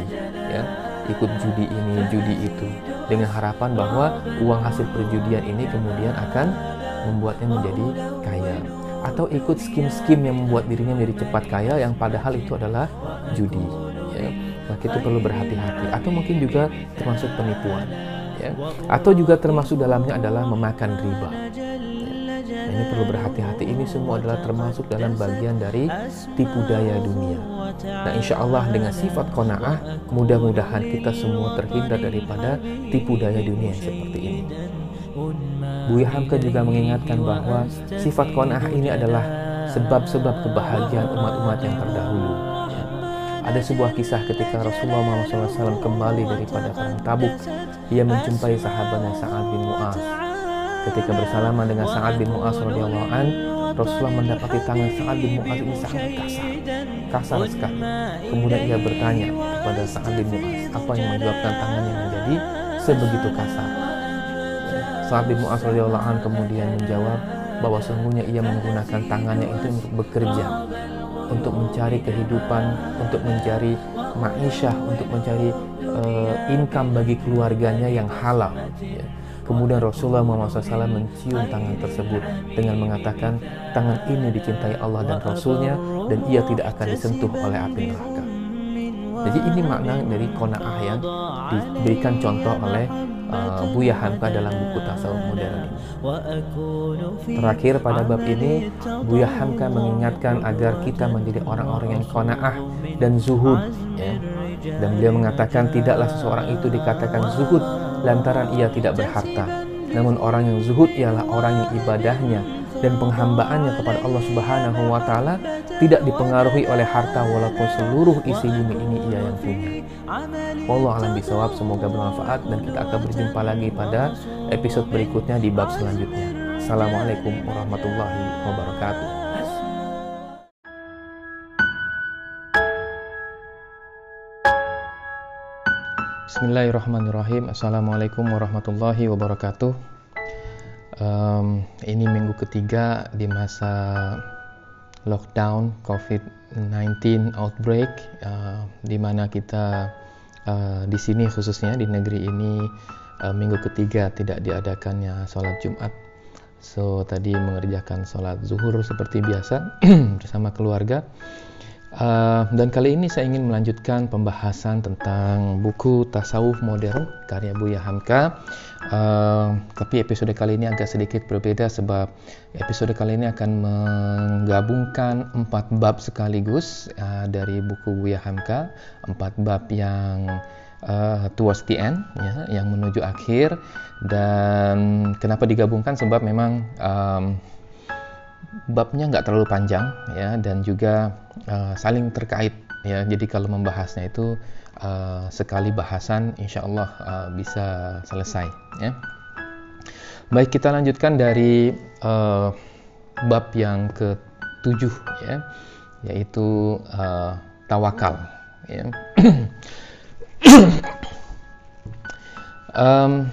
ya, ikut judi ini, judi itu, dengan harapan bahwa uang hasil perjudian ini kemudian akan membuatnya menjadi kaya atau ikut skim-skim yang membuat dirinya menjadi cepat kaya yang padahal itu adalah judi ya. maka itu perlu berhati-hati atau mungkin juga termasuk penipuan ya. atau juga termasuk dalamnya adalah memakan riba ini perlu berhati-hati. Ini semua adalah termasuk dalam bagian dari tipu daya dunia. Nah, insya Allah dengan sifat kona'ah, mudah-mudahan kita semua terhindar daripada tipu daya dunia seperti ini. Buya Hamka juga mengingatkan bahwa sifat kona'ah ini adalah sebab-sebab kebahagiaan umat-umat yang terdahulu. Ada sebuah kisah ketika Rasulullah SAW kembali daripada perang Tabuk, ia menjumpai sahabatnya Sa'ad bin Mu'az Ketika bersalaman dengan Sa'ad bin Mu'az Rasulullah mendapati tangan Sa'ad bin Mu'az ini sangat kasar, kasar sekali. Kemudian ia bertanya kepada Sa'ad bin Mu'az, apa yang menyebabkan tangannya menjadi sebegitu kasar? Sa'ad bin Mu'az kemudian menjawab bahwa sungguhnya ia menggunakan tangannya itu untuk bekerja, untuk mencari kehidupan, untuk mencari ma'isyah, untuk mencari uh, income bagi keluarganya yang halal. Ya Kemudian Rasulullah Muhammad SAW mencium tangan tersebut dengan mengatakan tangan ini dicintai Allah dan Rasulnya dan ia tidak akan disentuh oleh api neraka. Jadi ini makna dari kona'ah yang diberikan contoh oleh uh, Buya Hamka dalam buku tasawuf modern ini. Terakhir pada bab ini, Buya Hamka mengingatkan agar kita menjadi orang-orang yang kona'ah dan zuhud. Ya. Dan beliau mengatakan tidaklah seseorang itu dikatakan zuhud lantaran ia tidak berharta. Namun orang yang zuhud ialah orang yang ibadahnya dan penghambaannya kepada Allah Subhanahu wa taala tidak dipengaruhi oleh harta walaupun seluruh isi bumi ini ia yang punya. Allah alam bisawab semoga bermanfaat dan kita akan berjumpa lagi pada episode berikutnya di bab selanjutnya. Assalamualaikum warahmatullahi wabarakatuh. Bismillahirrahmanirrahim. Assalamualaikum warahmatullahi wabarakatuh. Um, ini minggu ketiga di masa lockdown COVID-19 outbreak, uh, di mana kita uh, di sini khususnya di negeri ini uh, minggu ketiga tidak diadakannya sholat Jumat. So tadi mengerjakan sholat zuhur seperti biasa (clears throat) bersama keluarga. Uh, dan kali ini saya ingin melanjutkan pembahasan tentang buku tasawuf modern karya Buya Hamka. Uh, tapi episode kali ini agak sedikit berbeda sebab episode kali ini akan menggabungkan empat bab sekaligus uh, dari buku Buya Hamka, empat bab yang uh, towards the end, ya, yang menuju akhir. Dan kenapa digabungkan? Sebab memang um, babnya nggak terlalu panjang ya dan juga uh, saling terkait ya. Jadi kalau membahasnya itu uh, sekali bahasan insya Allah uh, bisa selesai ya. Baik kita lanjutkan dari uh, bab yang ketujuh ya yaitu uh, tawakal ya. (clears throat) Um,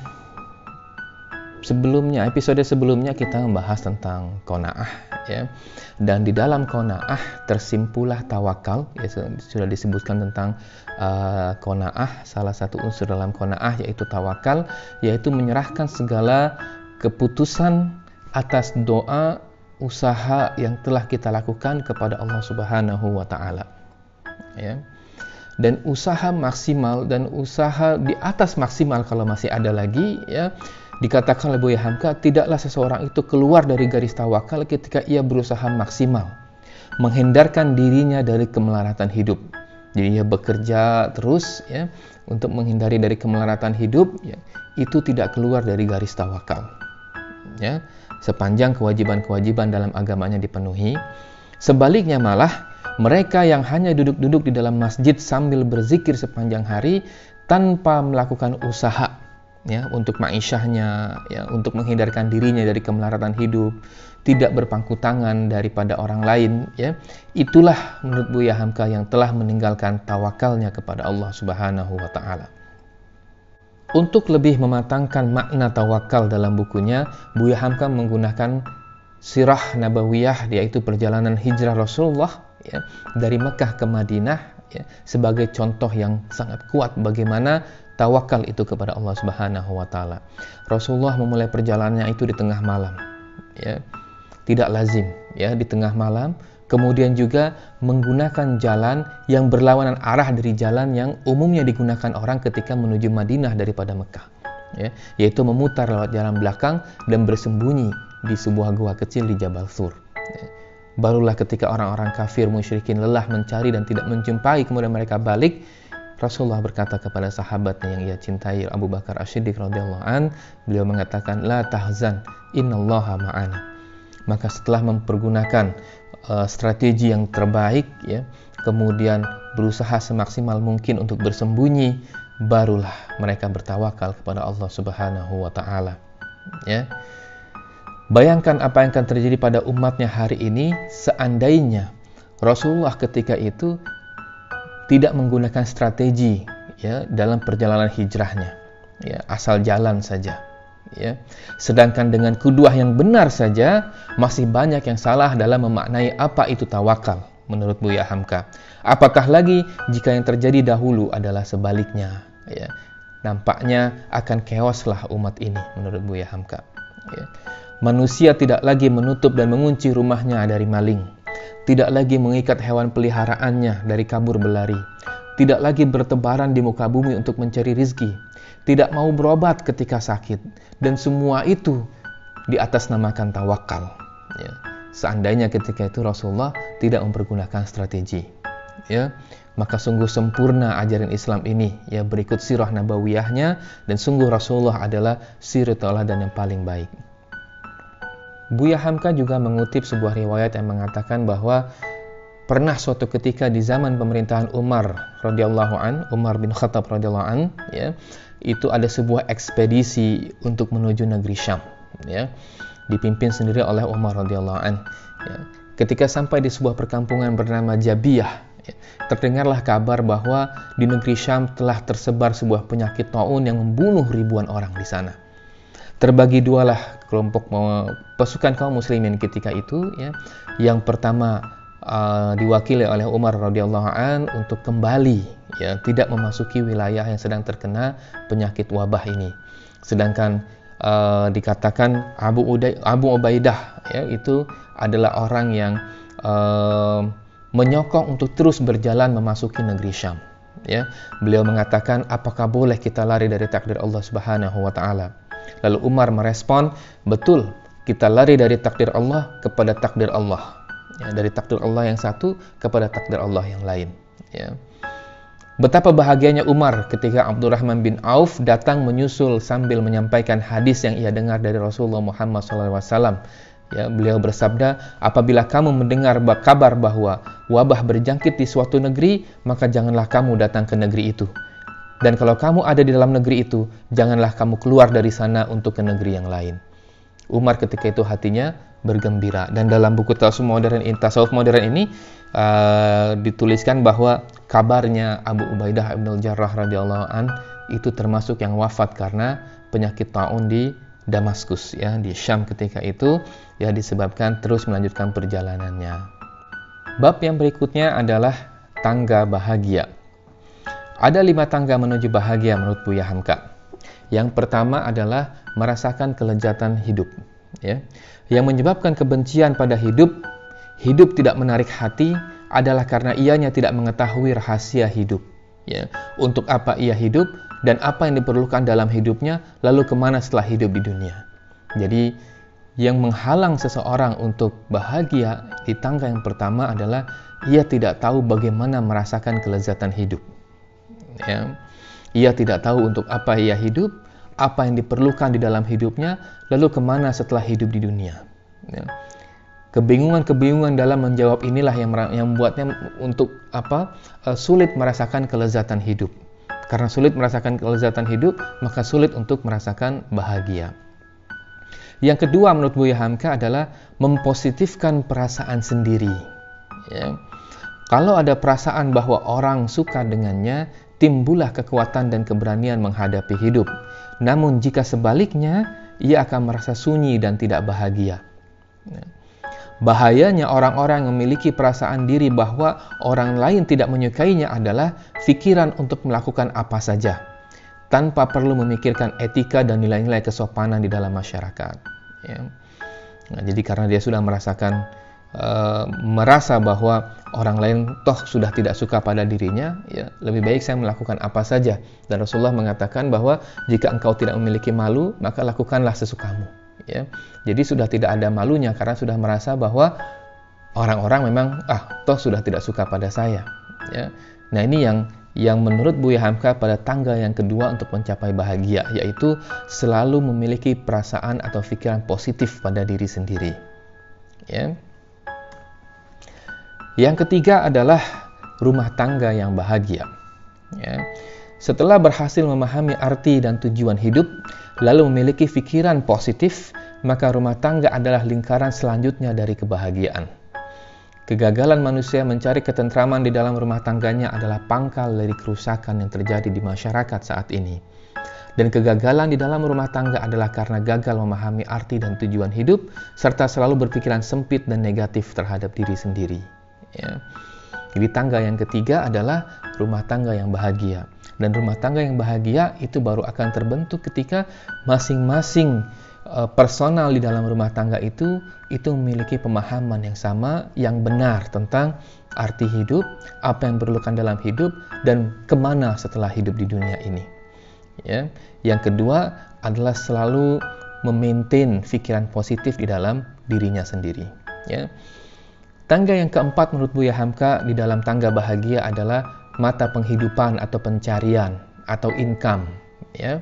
sebelumnya episode sebelumnya kita membahas tentang konaah ya. Dan di dalam konaah tersimpulah tawakal ya sudah disebutkan tentang uh, konaah salah satu unsur dalam konaah yaitu tawakal yaitu menyerahkan segala keputusan atas doa usaha yang telah kita lakukan kepada Allah Subhanahu wa taala ya. Dan usaha maksimal dan usaha di atas maksimal kalau masih ada lagi ya Dikatakan oleh Buya Hamka, tidaklah seseorang itu keluar dari garis tawakal ketika ia berusaha maksimal menghindarkan dirinya dari kemelaratan hidup. Jadi ia bekerja terus ya untuk menghindari dari kemelaratan hidup ya, itu tidak keluar dari garis tawakal. Ya, sepanjang kewajiban-kewajiban dalam agamanya dipenuhi. Sebaliknya malah mereka yang hanya duduk-duduk di dalam masjid sambil berzikir sepanjang hari tanpa melakukan usaha ya untuk ma'isyahnya ya untuk menghindarkan dirinya dari kemelaratan hidup tidak berpangku tangan daripada orang lain ya. Itulah menurut Buya Hamka yang telah meninggalkan tawakalnya kepada Allah Subhanahu wa taala. Untuk lebih mematangkan makna tawakal dalam bukunya Buya Hamka menggunakan sirah nabawiyah yaitu perjalanan hijrah Rasulullah ya, dari Mekah ke Madinah ya, sebagai contoh yang sangat kuat bagaimana tawakal itu kepada Allah Subhanahu wa taala. Rasulullah memulai perjalanannya itu di tengah malam. Ya. Tidak lazim ya di tengah malam, kemudian juga menggunakan jalan yang berlawanan arah dari jalan yang umumnya digunakan orang ketika menuju Madinah daripada Mekah. Ya, yaitu memutar lewat jalan belakang dan bersembunyi di sebuah gua kecil di Jabal Sur. Ya. Barulah ketika orang-orang kafir musyrikin lelah mencari dan tidak menjumpai kemudian mereka balik Rasulullah berkata kepada sahabatnya yang ia cintai Abu Bakar As-Siddiq radhiyallahu an, beliau mengatakan la tahzan innallaha ma'ana. Maka setelah mempergunakan uh, strategi yang terbaik ya, kemudian berusaha semaksimal mungkin untuk bersembunyi, barulah mereka bertawakal kepada Allah Subhanahu wa taala. Ya. Bayangkan apa yang akan terjadi pada umatnya hari ini seandainya Rasulullah ketika itu tidak menggunakan strategi ya dalam perjalanan hijrahnya ya asal jalan saja ya. Sedangkan dengan kuduah yang benar saja masih banyak yang salah dalam memaknai apa itu tawakal menurut Buya Hamka. Apakah lagi jika yang terjadi dahulu adalah sebaliknya ya? Nampaknya akan keoslah umat ini menurut Buya Hamka ya. manusia tidak lagi menutup dan mengunci rumahnya dari maling tidak lagi mengikat hewan peliharaannya dari kabur berlari, tidak lagi bertebaran di muka bumi untuk mencari rizki, tidak mau berobat ketika sakit, dan semua itu di atas namakan tawakal. Ya. Seandainya ketika itu Rasulullah tidak mempergunakan strategi, ya. Maka sungguh sempurna ajaran Islam ini. Ya berikut sirah nabawiyahnya. Dan sungguh Rasulullah adalah sirah dan yang paling baik. Buya Hamka juga mengutip sebuah riwayat yang mengatakan bahwa pernah suatu ketika di zaman pemerintahan Umar radhiyallahu an, Umar bin Khattab radhiyallahu an, ya, itu ada sebuah ekspedisi untuk menuju negeri Syam, ya, dipimpin sendiri oleh Umar radhiyallahu an. Ya. Ketika sampai di sebuah perkampungan bernama Jabiyah, ya, terdengarlah kabar bahwa di negeri Syam telah tersebar sebuah penyakit taun yang membunuh ribuan orang di sana. Terbagi dualah kelompok pasukan kaum muslimin ketika itu, ya. Yang pertama uh, diwakili oleh Umar radhiyallahu an untuk kembali ya tidak memasuki wilayah yang sedang terkena penyakit wabah ini. Sedangkan uh, dikatakan Abu Uday, Abu Ubaidah ya itu adalah orang yang uh, menyokong untuk terus berjalan memasuki negeri Syam. Ya, beliau mengatakan apakah boleh kita lari dari takdir Allah Subhanahu wa taala? Lalu Umar merespon, betul, kita lari dari takdir Allah kepada takdir Allah ya, dari takdir Allah yang satu kepada takdir Allah yang lain ya. Betapa bahagianya Umar ketika Abdurrahman bin Auf datang menyusul sambil menyampaikan hadis yang ia dengar dari Rasulullah Muhammad SAW. Ya, beliau bersabda, apabila kamu mendengar kabar bahwa wabah berjangkit di suatu negeri, maka janganlah kamu datang ke negeri itu. Dan kalau kamu ada di dalam negeri itu, janganlah kamu keluar dari sana untuk ke negeri yang lain. Umar ketika itu hatinya bergembira. Dan dalam buku tasawuf modern tasawuf modern ini uh, dituliskan bahwa kabarnya Abu Ubaidah bin Jarrah radhiyallahu an itu termasuk yang wafat karena penyakit taun di Damaskus ya di Syam ketika itu ya disebabkan terus melanjutkan perjalanannya. Bab yang berikutnya adalah tangga bahagia. Ada lima tangga menuju bahagia menurut Buya Hamka. Yang pertama adalah merasakan kelezatan hidup. Ya. Yang menyebabkan kebencian pada hidup, hidup tidak menarik hati adalah karena ianya tidak mengetahui rahasia hidup. Ya, untuk apa ia hidup dan apa yang diperlukan dalam hidupnya, lalu ke mana setelah hidup di dunia. Jadi, yang menghalang seseorang untuk bahagia di tangga yang pertama adalah ia tidak tahu bagaimana merasakan kelezatan hidup. Ya. Ia tidak tahu untuk apa ia hidup, apa yang diperlukan di dalam hidupnya, lalu ke mana setelah hidup di dunia. Ya. Kebingungan-kebingungan dalam menjawab inilah yang yang membuatnya untuk apa uh, sulit merasakan kelezatan hidup. Karena sulit merasakan kelezatan hidup, maka sulit untuk merasakan bahagia. Yang kedua menurut Buya Hamka adalah mempositifkan perasaan sendiri. Ya. Kalau ada perasaan bahwa orang suka dengannya, timbullah kekuatan dan keberanian menghadapi hidup. Namun jika sebaliknya, ia akan merasa sunyi dan tidak bahagia. Ya. Bahayanya orang-orang yang memiliki perasaan diri bahwa orang lain tidak menyukainya adalah pikiran untuk melakukan apa saja tanpa perlu memikirkan etika dan nilai-nilai kesopanan di dalam masyarakat. Ya. Nah, jadi karena dia sudah merasakan uh, merasa bahwa orang lain toh sudah tidak suka pada dirinya, ya lebih baik saya melakukan apa saja. Dan Rasulullah mengatakan bahwa jika engkau tidak memiliki malu, maka lakukanlah sesukamu. Ya, jadi sudah tidak ada malunya karena sudah merasa bahwa orang-orang memang ah toh sudah tidak suka pada saya. Ya, nah ini yang yang menurut Buya Hamka pada tangga yang kedua untuk mencapai bahagia, yaitu selalu memiliki perasaan atau pikiran positif pada diri sendiri. Ya. Yang ketiga adalah rumah tangga yang bahagia. Ya. Setelah berhasil memahami arti dan tujuan hidup, lalu memiliki pikiran positif, maka rumah tangga adalah lingkaran selanjutnya dari kebahagiaan. Kegagalan manusia mencari ketentraman di dalam rumah tangganya adalah pangkal dari kerusakan yang terjadi di masyarakat saat ini. Dan kegagalan di dalam rumah tangga adalah karena gagal memahami arti dan tujuan hidup, serta selalu berpikiran sempit dan negatif terhadap diri sendiri. Ya. Jadi tangga yang ketiga adalah rumah tangga yang bahagia. Dan rumah tangga yang bahagia itu baru akan terbentuk ketika masing-masing uh, personal di dalam rumah tangga itu itu memiliki pemahaman yang sama, yang benar tentang arti hidup, apa yang diperlukan dalam hidup, dan ke mana setelah hidup di dunia ini. Ya. Yang kedua adalah selalu memaintain pikiran positif di dalam dirinya sendiri. Ya. Tangga yang keempat menurut Buya Hamka di dalam tangga bahagia adalah mata penghidupan atau pencarian atau income. Ya.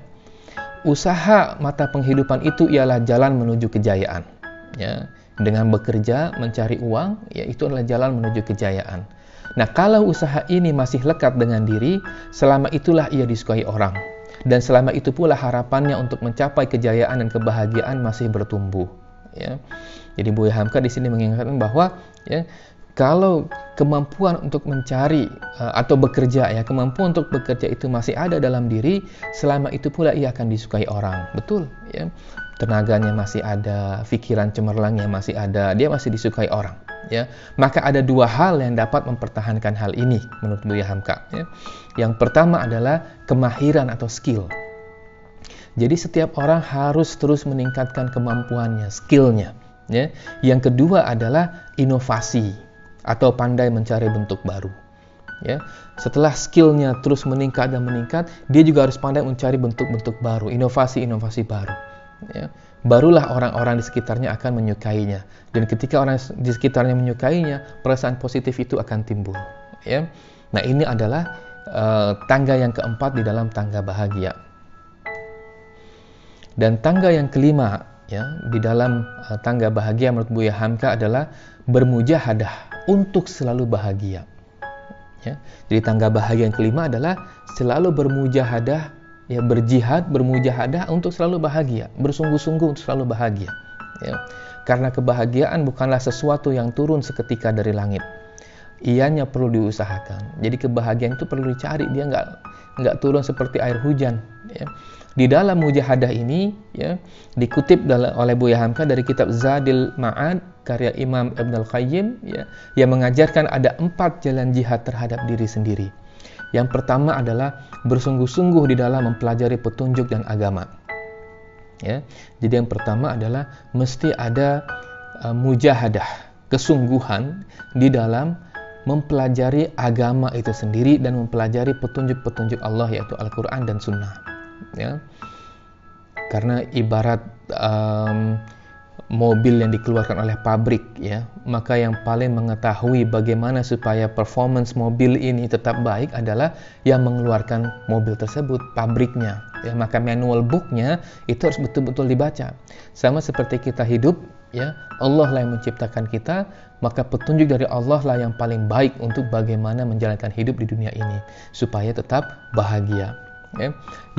Usaha mata penghidupan itu ialah jalan menuju kejayaan. ya dengan bekerja mencari uang ya itu adalah jalan menuju kejayaan nah kalau usaha ini masih lekat dengan diri selama itulah ia disukai orang dan selama itu pula harapannya untuk mencapai kejayaan dan kebahagiaan masih bertumbuh ya jadi Buya Hamka di sini mengingatkan bahwa ya kalau kemampuan untuk mencari uh, atau bekerja ya kemampuan untuk bekerja itu masih ada dalam diri selama itu pula ia akan disukai orang. Betul ya. Tenaganya masih ada pikiran cemerlangnya masih ada dia masih disukai orang ya. Maka ada dua hal yang dapat mempertahankan hal ini menurut Buya Hamka ya. Yang pertama adalah kemahiran atau skill. Jadi setiap orang harus terus meningkatkan kemampuannya skillnya ya yang kedua adalah inovasi atau pandai mencari bentuk baru. Ya, setelah skillnya terus meningkat dan meningkat, dia juga harus pandai mencari bentuk-bentuk baru, inovasi-inovasi baru. Ya, barulah orang-orang di sekitarnya akan menyukainya. Dan ketika orang di sekitarnya menyukainya, perasaan positif itu akan timbul. Ya, nah ini adalah uh, tangga yang keempat di dalam tangga bahagia. Dan tangga yang kelima ya di dalam uh, tangga bahagia menurut Buya Hamka adalah bermujahadah untuk selalu bahagia. Ya. Jadi tangga bahagia yang kelima adalah selalu bermujahadah, ya berjihad, bermujahadah untuk selalu bahagia, bersungguh-sungguh untuk selalu bahagia. Ya. Karena kebahagiaan bukanlah sesuatu yang turun seketika dari langit. Ianya perlu diusahakan. Jadi kebahagiaan itu perlu dicari, dia nggak nggak turun seperti air hujan. Ya. Di dalam mujahadah ini, ya, dikutip oleh Buya Hamka dari kitab Zadil Ma'ad karya Imam Ibn Al-Qayyim ya, yang mengajarkan ada empat jalan jihad terhadap diri sendiri. Yang pertama adalah bersungguh-sungguh di dalam mempelajari petunjuk dan agama. Ya, jadi yang pertama adalah mesti ada uh, mujahadah, kesungguhan di dalam mempelajari agama itu sendiri dan mempelajari petunjuk-petunjuk Allah yaitu Al-Quran dan Sunnah. Ya, karena ibarat um, mobil yang dikeluarkan oleh pabrik ya. Maka yang paling mengetahui bagaimana supaya performance mobil ini tetap baik adalah yang mengeluarkan mobil tersebut pabriknya. Ya maka manual booknya itu harus betul-betul dibaca. Sama seperti kita hidup ya. Allah lah yang menciptakan kita maka petunjuk dari Allah lah yang paling baik untuk bagaimana menjalankan hidup di dunia ini supaya tetap bahagia ya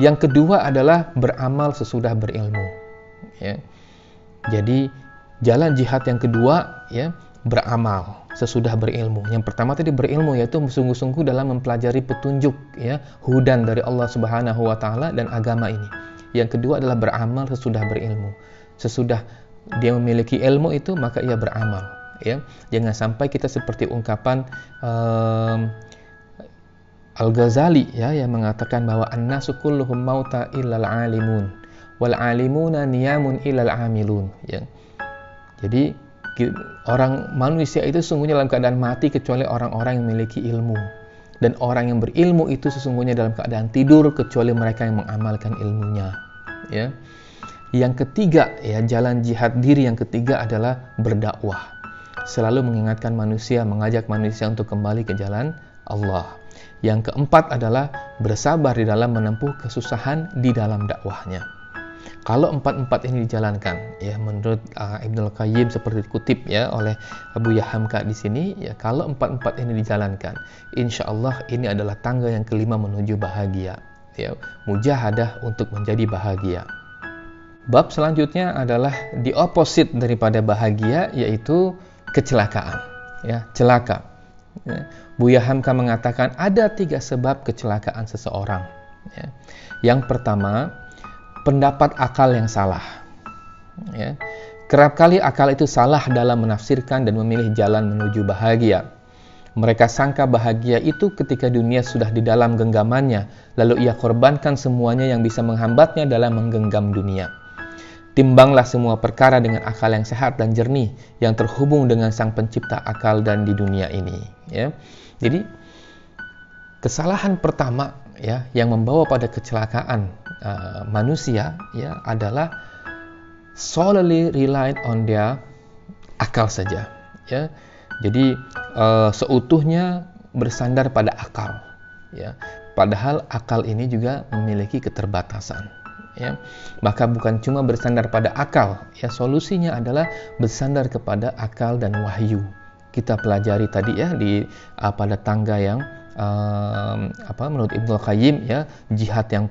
yang kedua adalah beramal sesudah berilmu ya jadi jalan jihad yang kedua ya beramal sesudah berilmu. Yang pertama tadi berilmu yaitu sungguh-sungguh dalam mempelajari petunjuk ya hudan dari Allah Subhanahu wa taala dan agama ini. Yang kedua adalah beramal sesudah berilmu. Sesudah dia memiliki ilmu itu maka ia beramal ya. Jangan sampai kita seperti ungkapan um, Al-Ghazali ya yang mengatakan bahwa annasu kulluhum mauta illal alimun wal alimuna niyamun ilal amilun ya. Jadi orang manusia itu sesungguhnya dalam keadaan mati kecuali orang-orang yang memiliki ilmu dan orang yang berilmu itu sesungguhnya dalam keadaan tidur kecuali mereka yang mengamalkan ilmunya ya. Yang ketiga ya jalan jihad diri yang ketiga adalah berdakwah. Selalu mengingatkan manusia, mengajak manusia untuk kembali ke jalan Allah. Yang keempat adalah bersabar di dalam menempuh kesusahan di dalam dakwahnya. Kalau empat-empat ini dijalankan, ya menurut uh, Ibnu Qayyim seperti dikutip ya oleh Abu Yahamka di sini, ya kalau empat-empat ini dijalankan, insya Allah ini adalah tangga yang kelima menuju bahagia, ya mujahadah untuk menjadi bahagia. Bab selanjutnya adalah di opposite daripada bahagia, yaitu kecelakaan, ya celaka. Ya. Buya Hamka mengatakan ada tiga sebab kecelakaan seseorang. Ya. Yang pertama, pendapat akal yang salah. Ya. Kerap kali akal itu salah dalam menafsirkan dan memilih jalan menuju bahagia. Mereka sangka bahagia itu ketika dunia sudah di dalam genggamannya, lalu ia korbankan semuanya yang bisa menghambatnya dalam menggenggam dunia. Timbanglah semua perkara dengan akal yang sehat dan jernih yang terhubung dengan sang pencipta akal dan di dunia ini. Ya. Jadi kesalahan pertama ya yang membawa pada kecelakaan uh, manusia ya adalah solely relied on their akal saja ya jadi uh, seutuhnya bersandar pada akal ya padahal akal ini juga memiliki keterbatasan ya. Maka bukan cuma bersandar pada akal ya solusinya adalah bersandar kepada akal dan wahyu. Kita pelajari tadi ya di uh, pada tangga yang uh, apa menurut Ibnu Qayyim ya jihad yang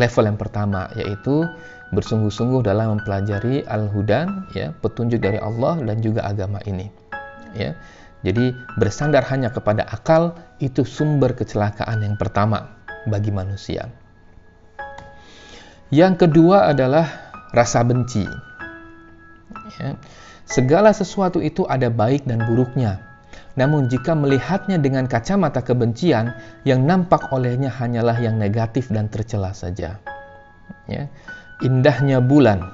level yang pertama yaitu bersungguh-sungguh dalam mempelajari al-hudan ya petunjuk dari Allah dan juga agama ini ya. Jadi bersandar hanya kepada akal itu sumber kecelakaan yang pertama bagi manusia yang kedua adalah rasa benci. Ya. Segala sesuatu itu ada baik dan buruknya. Namun jika melihatnya dengan kacamata kebencian, yang nampak olehnya hanyalah yang negatif dan tercela saja. Ya. Indahnya bulan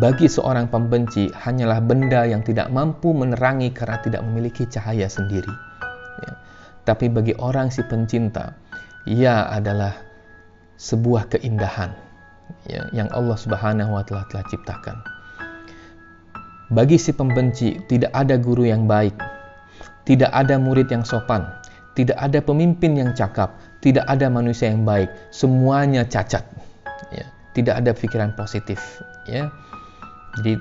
bagi seorang pembenci hanyalah benda yang tidak mampu menerangi karena tidak memiliki cahaya sendiri. Ya. Tapi bagi orang si pencinta, ia adalah sebuah keindahan ya, yang Allah Subhanahu wa taala telah ciptakan. Bagi si pembenci tidak ada guru yang baik, tidak ada murid yang sopan, tidak ada pemimpin yang cakap, tidak ada manusia yang baik, semuanya cacat. Ya, tidak ada pikiran positif, ya. Jadi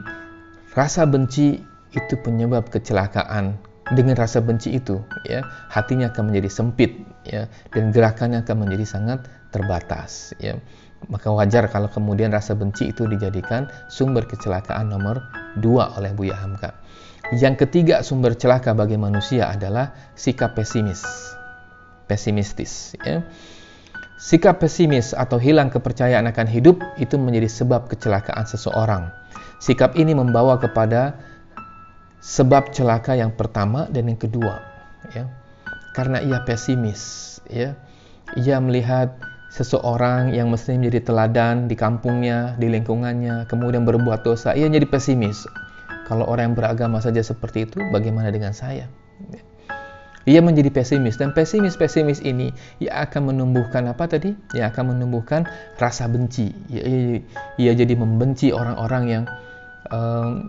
rasa benci itu penyebab kecelakaan. Dengan rasa benci itu, ya, hatinya akan menjadi sempit, ya, dan gerakannya akan menjadi sangat terbatas ya maka wajar kalau kemudian rasa benci itu dijadikan sumber kecelakaan nomor dua oleh Buya Hamka yang ketiga sumber celaka bagi manusia adalah sikap pesimis pesimistis ya Sikap pesimis atau hilang kepercayaan akan hidup itu menjadi sebab kecelakaan seseorang. Sikap ini membawa kepada sebab celaka yang pertama dan yang kedua, ya. Karena ia pesimis, ya. Ia melihat seseorang yang mestinya menjadi teladan di kampungnya, di lingkungannya, kemudian berbuat dosa, ia jadi pesimis. Kalau orang yang beragama saja seperti itu, bagaimana dengan saya? Ia menjadi pesimis dan pesimis-pesimis ini ia akan menumbuhkan apa tadi? Ia akan menumbuhkan rasa benci. Ia, ia, ia jadi membenci orang-orang yang um,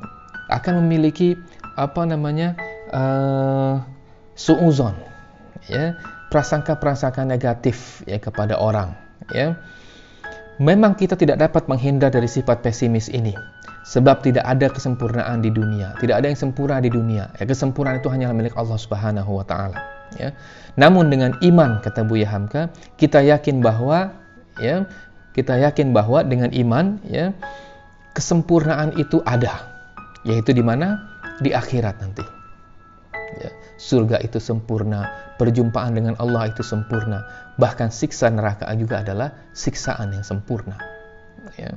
akan memiliki apa namanya uh, suuzon, ya prasangka-prasangka negatif ya kepada orang ya. Memang kita tidak dapat menghindar dari sifat pesimis ini sebab tidak ada kesempurnaan di dunia, tidak ada yang sempurna di dunia. Ya, kesempurnaan itu hanya milik Allah Subhanahu wa taala, ya. Namun dengan iman kata Buya Hamka, kita yakin bahwa ya, kita yakin bahwa dengan iman ya, kesempurnaan itu ada. Yaitu di mana? Di akhirat nanti. Ya, surga itu sempurna, perjumpaan dengan Allah itu sempurna. Bahkan siksa neraka juga adalah siksaan yang sempurna. Ya.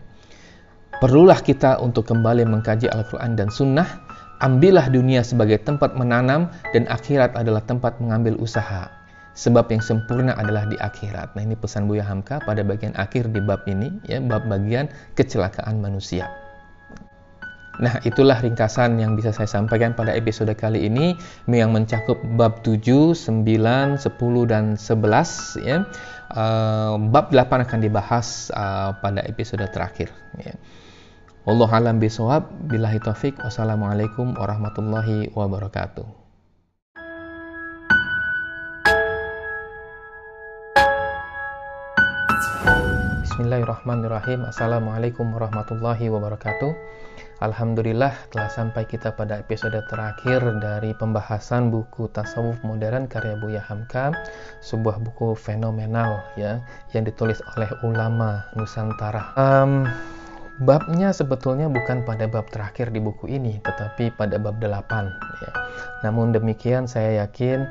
Perlulah kita untuk kembali mengkaji Al-Quran dan Sunnah. Ambillah dunia sebagai tempat menanam dan akhirat adalah tempat mengambil usaha. Sebab yang sempurna adalah di akhirat. Nah ini pesan Buya Hamka pada bagian akhir di bab ini, ya bab bagian kecelakaan manusia. Nah, itulah ringkasan yang bisa saya sampaikan pada episode kali ini yang mencakup bab 7, 9, 10 dan 11 ya. Uh, bab 8 akan dibahas uh, pada episode terakhir ya. Allah alam bisawab billahi taufik wassalamualaikum warahmatullahi wabarakatuh. Bismillahirrahmanirrahim Assalamualaikum warahmatullahi wabarakatuh Alhamdulillah telah sampai kita pada episode terakhir dari pembahasan buku Tasawuf Modern karya Buya Hamka Sebuah buku fenomenal ya Yang ditulis oleh ulama Nusantara um, Babnya sebetulnya bukan pada bab terakhir di buku ini Tetapi pada bab 8 ya. Namun demikian saya yakin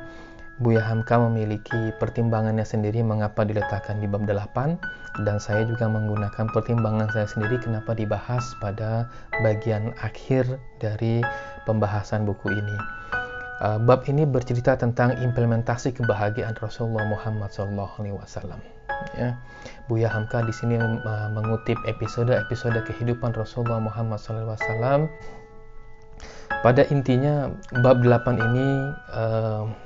Buya Hamka memiliki pertimbangannya sendiri mengapa diletakkan di bab 8 dan saya juga menggunakan pertimbangan saya sendiri kenapa dibahas pada bagian akhir dari pembahasan buku ini. Uh, bab ini bercerita tentang implementasi kebahagiaan Rasulullah Muhammad SAW. Ya, Buya Hamka di sini uh, mengutip episode-episode kehidupan Rasulullah Muhammad SAW. Pada intinya bab 8 ini uh,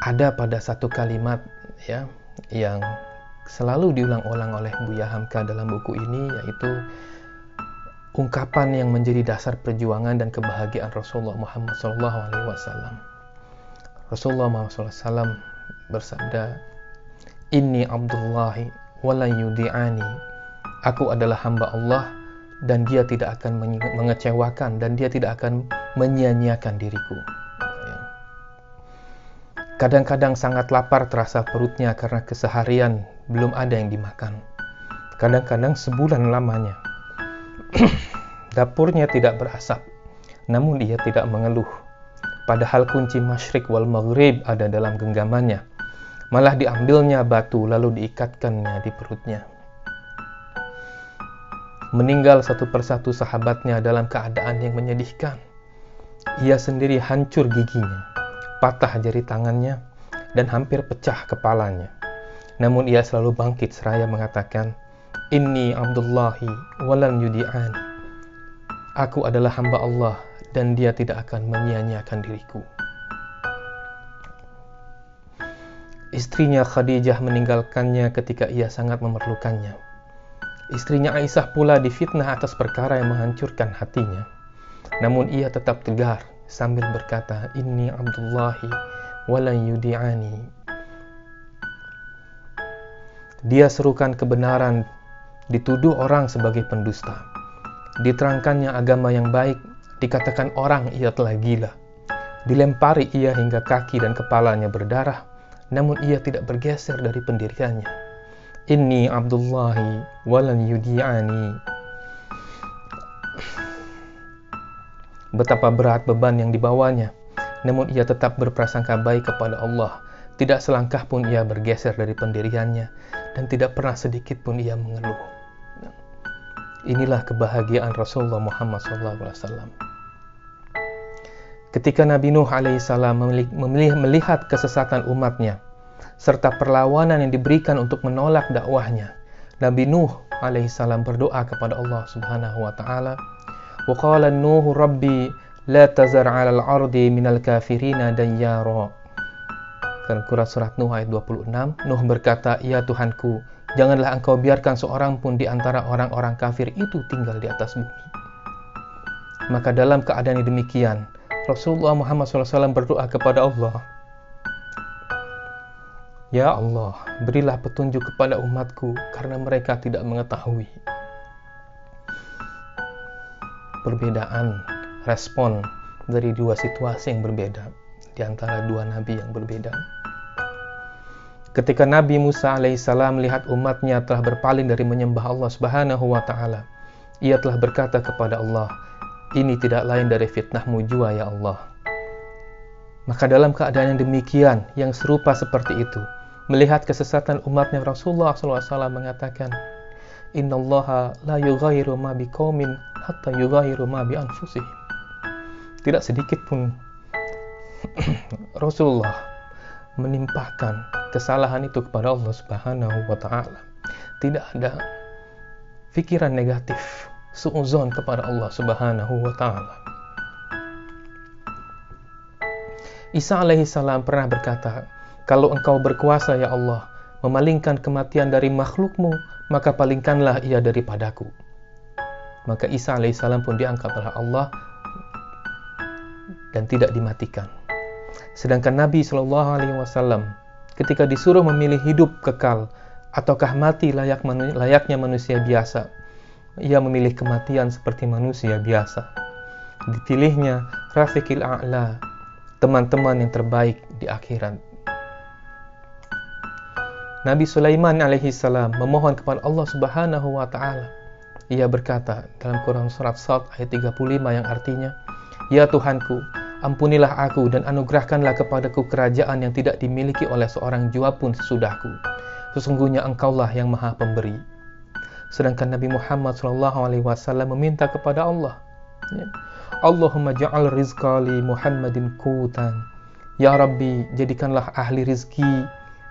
ada pada satu kalimat ya yang selalu diulang-ulang oleh Buya Hamka dalam buku ini yaitu ungkapan yang menjadi dasar perjuangan dan kebahagiaan Rasulullah Muhammad SAW. Rasulullah Muhammad SAW bersabda, Inni Abdullahi wala yudi'ani Aku adalah hamba Allah dan dia tidak akan mengecewakan dan dia tidak akan menyia-nyiakan diriku. Kadang-kadang sangat lapar terasa perutnya karena keseharian belum ada yang dimakan. Kadang-kadang sebulan lamanya. (clears throat) Dapurnya tidak berasap, namun ia tidak mengeluh. Padahal kunci masyrik wal maghrib ada dalam genggamannya. Malah diambilnya batu lalu diikatkannya di perutnya. Meninggal satu persatu sahabatnya dalam keadaan yang menyedihkan. Ia sendiri hancur giginya, patah jari tangannya, dan hampir pecah kepalanya. Namun ia selalu bangkit seraya mengatakan, Inni Abdullahi walan yudi'ani. Aku adalah hamba Allah dan dia tidak akan menyia-nyiakan diriku. Istrinya Khadijah meninggalkannya ketika ia sangat memerlukannya. Istrinya Aisyah pula difitnah atas perkara yang menghancurkan hatinya. Namun ia tetap tegar sambil berkata, Inni Abdullahi walan yudi'ani. Dia serukan kebenaran, dituduh orang sebagai pendusta diterangkannya agama yang baik, dikatakan orang ia telah gila. Dilempari ia hingga kaki dan kepalanya berdarah, namun ia tidak bergeser dari pendiriannya. Inni Abdullahi walan yudi'ani. Betapa berat beban yang dibawanya, namun ia tetap berprasangka baik kepada Allah. Tidak selangkah pun ia bergeser dari pendiriannya, dan tidak pernah sedikit pun ia mengeluh. Inilah kebahagiaan Rasulullah Muhammad SAW. Ketika Nabi Nuh alaihissalam melihat kesesatan umatnya, serta perlawanan yang diberikan untuk menolak dakwahnya, Nabi Nuh alaihissalam berdoa kepada Allah Subhanahu wa taala, "Wa qala Nuh Rabbi la tazar 'alal ardi minal kafirina dayyara." Kan surat Nuh ayat 26, Nuh berkata, "Ya Tuhanku, Janganlah engkau biarkan seorang pun di antara orang-orang kafir itu tinggal di atas bumi. Maka dalam keadaan yang demikian, Rasulullah Muhammad SAW berdoa kepada Allah, Ya Allah, berilah petunjuk kepada umatku karena mereka tidak mengetahui. Perbedaan respon dari dua situasi yang berbeda di antara dua nabi yang berbeda. Ketika Nabi Musa alaihissalam melihat umatnya telah berpaling dari menyembah Allah subhanahu wa ta'ala, ia telah berkata kepada Allah, ini tidak lain dari fitnahmu jua ya Allah. Maka dalam keadaan yang demikian, yang serupa seperti itu, melihat kesesatan umatnya Rasulullah SAW mengatakan, Inna Allah la yughayiru ma biqaumin hatta yughayiru ma bi anfusihim. Tidak sedikit pun (clears throat) Rasulullah menimpahkan kesalahan itu kepada Allah Subhanahu wa taala. Tidak ada pikiran negatif, suuzon kepada Allah Subhanahu wa taala. Isa alaihi salam pernah berkata, "Kalau engkau berkuasa ya Allah, memalingkan kematian dari makhlukmu, maka palingkanlah ia daripadaku." Maka Isa alaihi salam pun diangkat oleh Allah dan tidak dimatikan. Sedangkan Nabi Shallallahu alaihi wasallam ketika disuruh memilih hidup kekal ataukah mati layak manu layaknya manusia biasa. Ia memilih kematian seperti manusia biasa. Dipilihnya Rafiqil A'la, teman-teman yang terbaik di akhirat. Nabi Sulaiman alaihi salam memohon kepada Allah Subhanahu wa taala. Ia berkata dalam Quran surat Sad ayat 35 yang artinya, "Ya Tuhanku, Ampunilah aku dan anugerahkanlah kepadaku kerajaan yang tidak dimiliki oleh seorang jua pun sesudahku. Sesungguhnya engkaulah yang maha pemberi. Sedangkan Nabi Muhammad SAW meminta kepada Allah. Ya. Allahumma ja'al rizqali Muhammadin kutan. Ya Rabbi, jadikanlah ahli rizki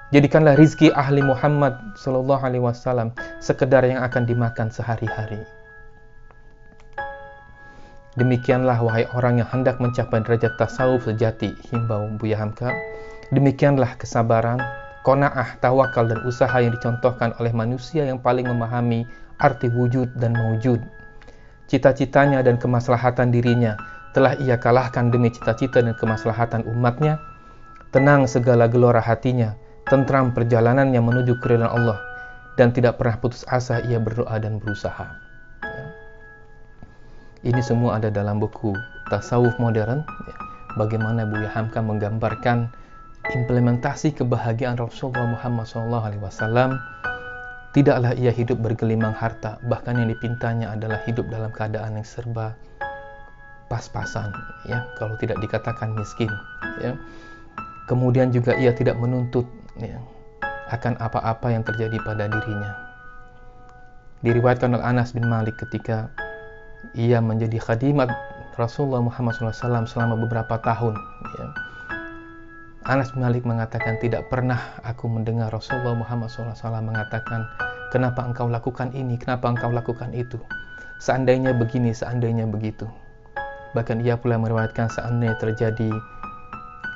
Jadikanlah rizki ahli Muhammad Sallallahu Alaihi Wasallam sekedar yang akan dimakan sehari-hari. Demikianlah wahai orang yang hendak mencapai derajat tasawuf sejati, himbau Buya Hamka. Demikianlah kesabaran, kona'ah, tawakal, dan usaha yang dicontohkan oleh manusia yang paling memahami arti wujud dan mewujud. Cita-citanya dan kemaslahatan dirinya telah ia kalahkan demi cita-cita dan kemaslahatan umatnya. Tenang segala gelora hatinya, tentram perjalanannya menuju keridhaan Allah. dan tidak pernah putus asa ia berdoa dan berusaha. Ya. Ini semua ada dalam buku Tasawuf Modern. Ya. Bagaimana Buya Hamka menggambarkan implementasi kebahagiaan Rasulullah Muhammad SAW. Tidaklah ia hidup bergelimang harta, bahkan yang dipintanya adalah hidup dalam keadaan yang serba pas-pasan, ya, kalau tidak dikatakan miskin, ya. Kemudian juga ia tidak menuntut ya, akan apa-apa yang terjadi pada dirinya. Diriwayatkan oleh Anas bin Malik ketika ia menjadi khadimat Rasulullah Muhammad SAW selama beberapa tahun. Ya. Anas bin Malik mengatakan tidak pernah aku mendengar Rasulullah Muhammad SAW mengatakan kenapa engkau lakukan ini, kenapa engkau lakukan itu. Seandainya begini, seandainya begitu. Bahkan ia pula meriwayatkan seandainya terjadi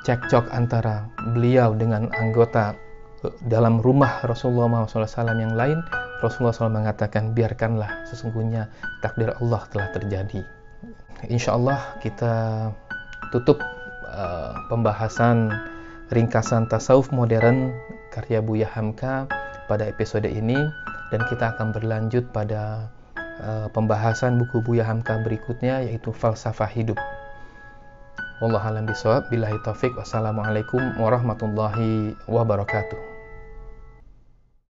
cekcok antara beliau dengan anggota dalam rumah Rasulullah SAW yang lain, Rasulullah SAW mengatakan, biarkanlah sesungguhnya takdir Allah telah terjadi. Insya Allah kita tutup uh, pembahasan ringkasan tasawuf modern karya Buya Hamka pada episode ini dan kita akan berlanjut pada uh, pembahasan buku Buya Hamka berikutnya yaitu falsafah hidup. Wallahualam bisawab. Billahi taufik. Wassalamualaikum warahmatullahi wabarakatuh.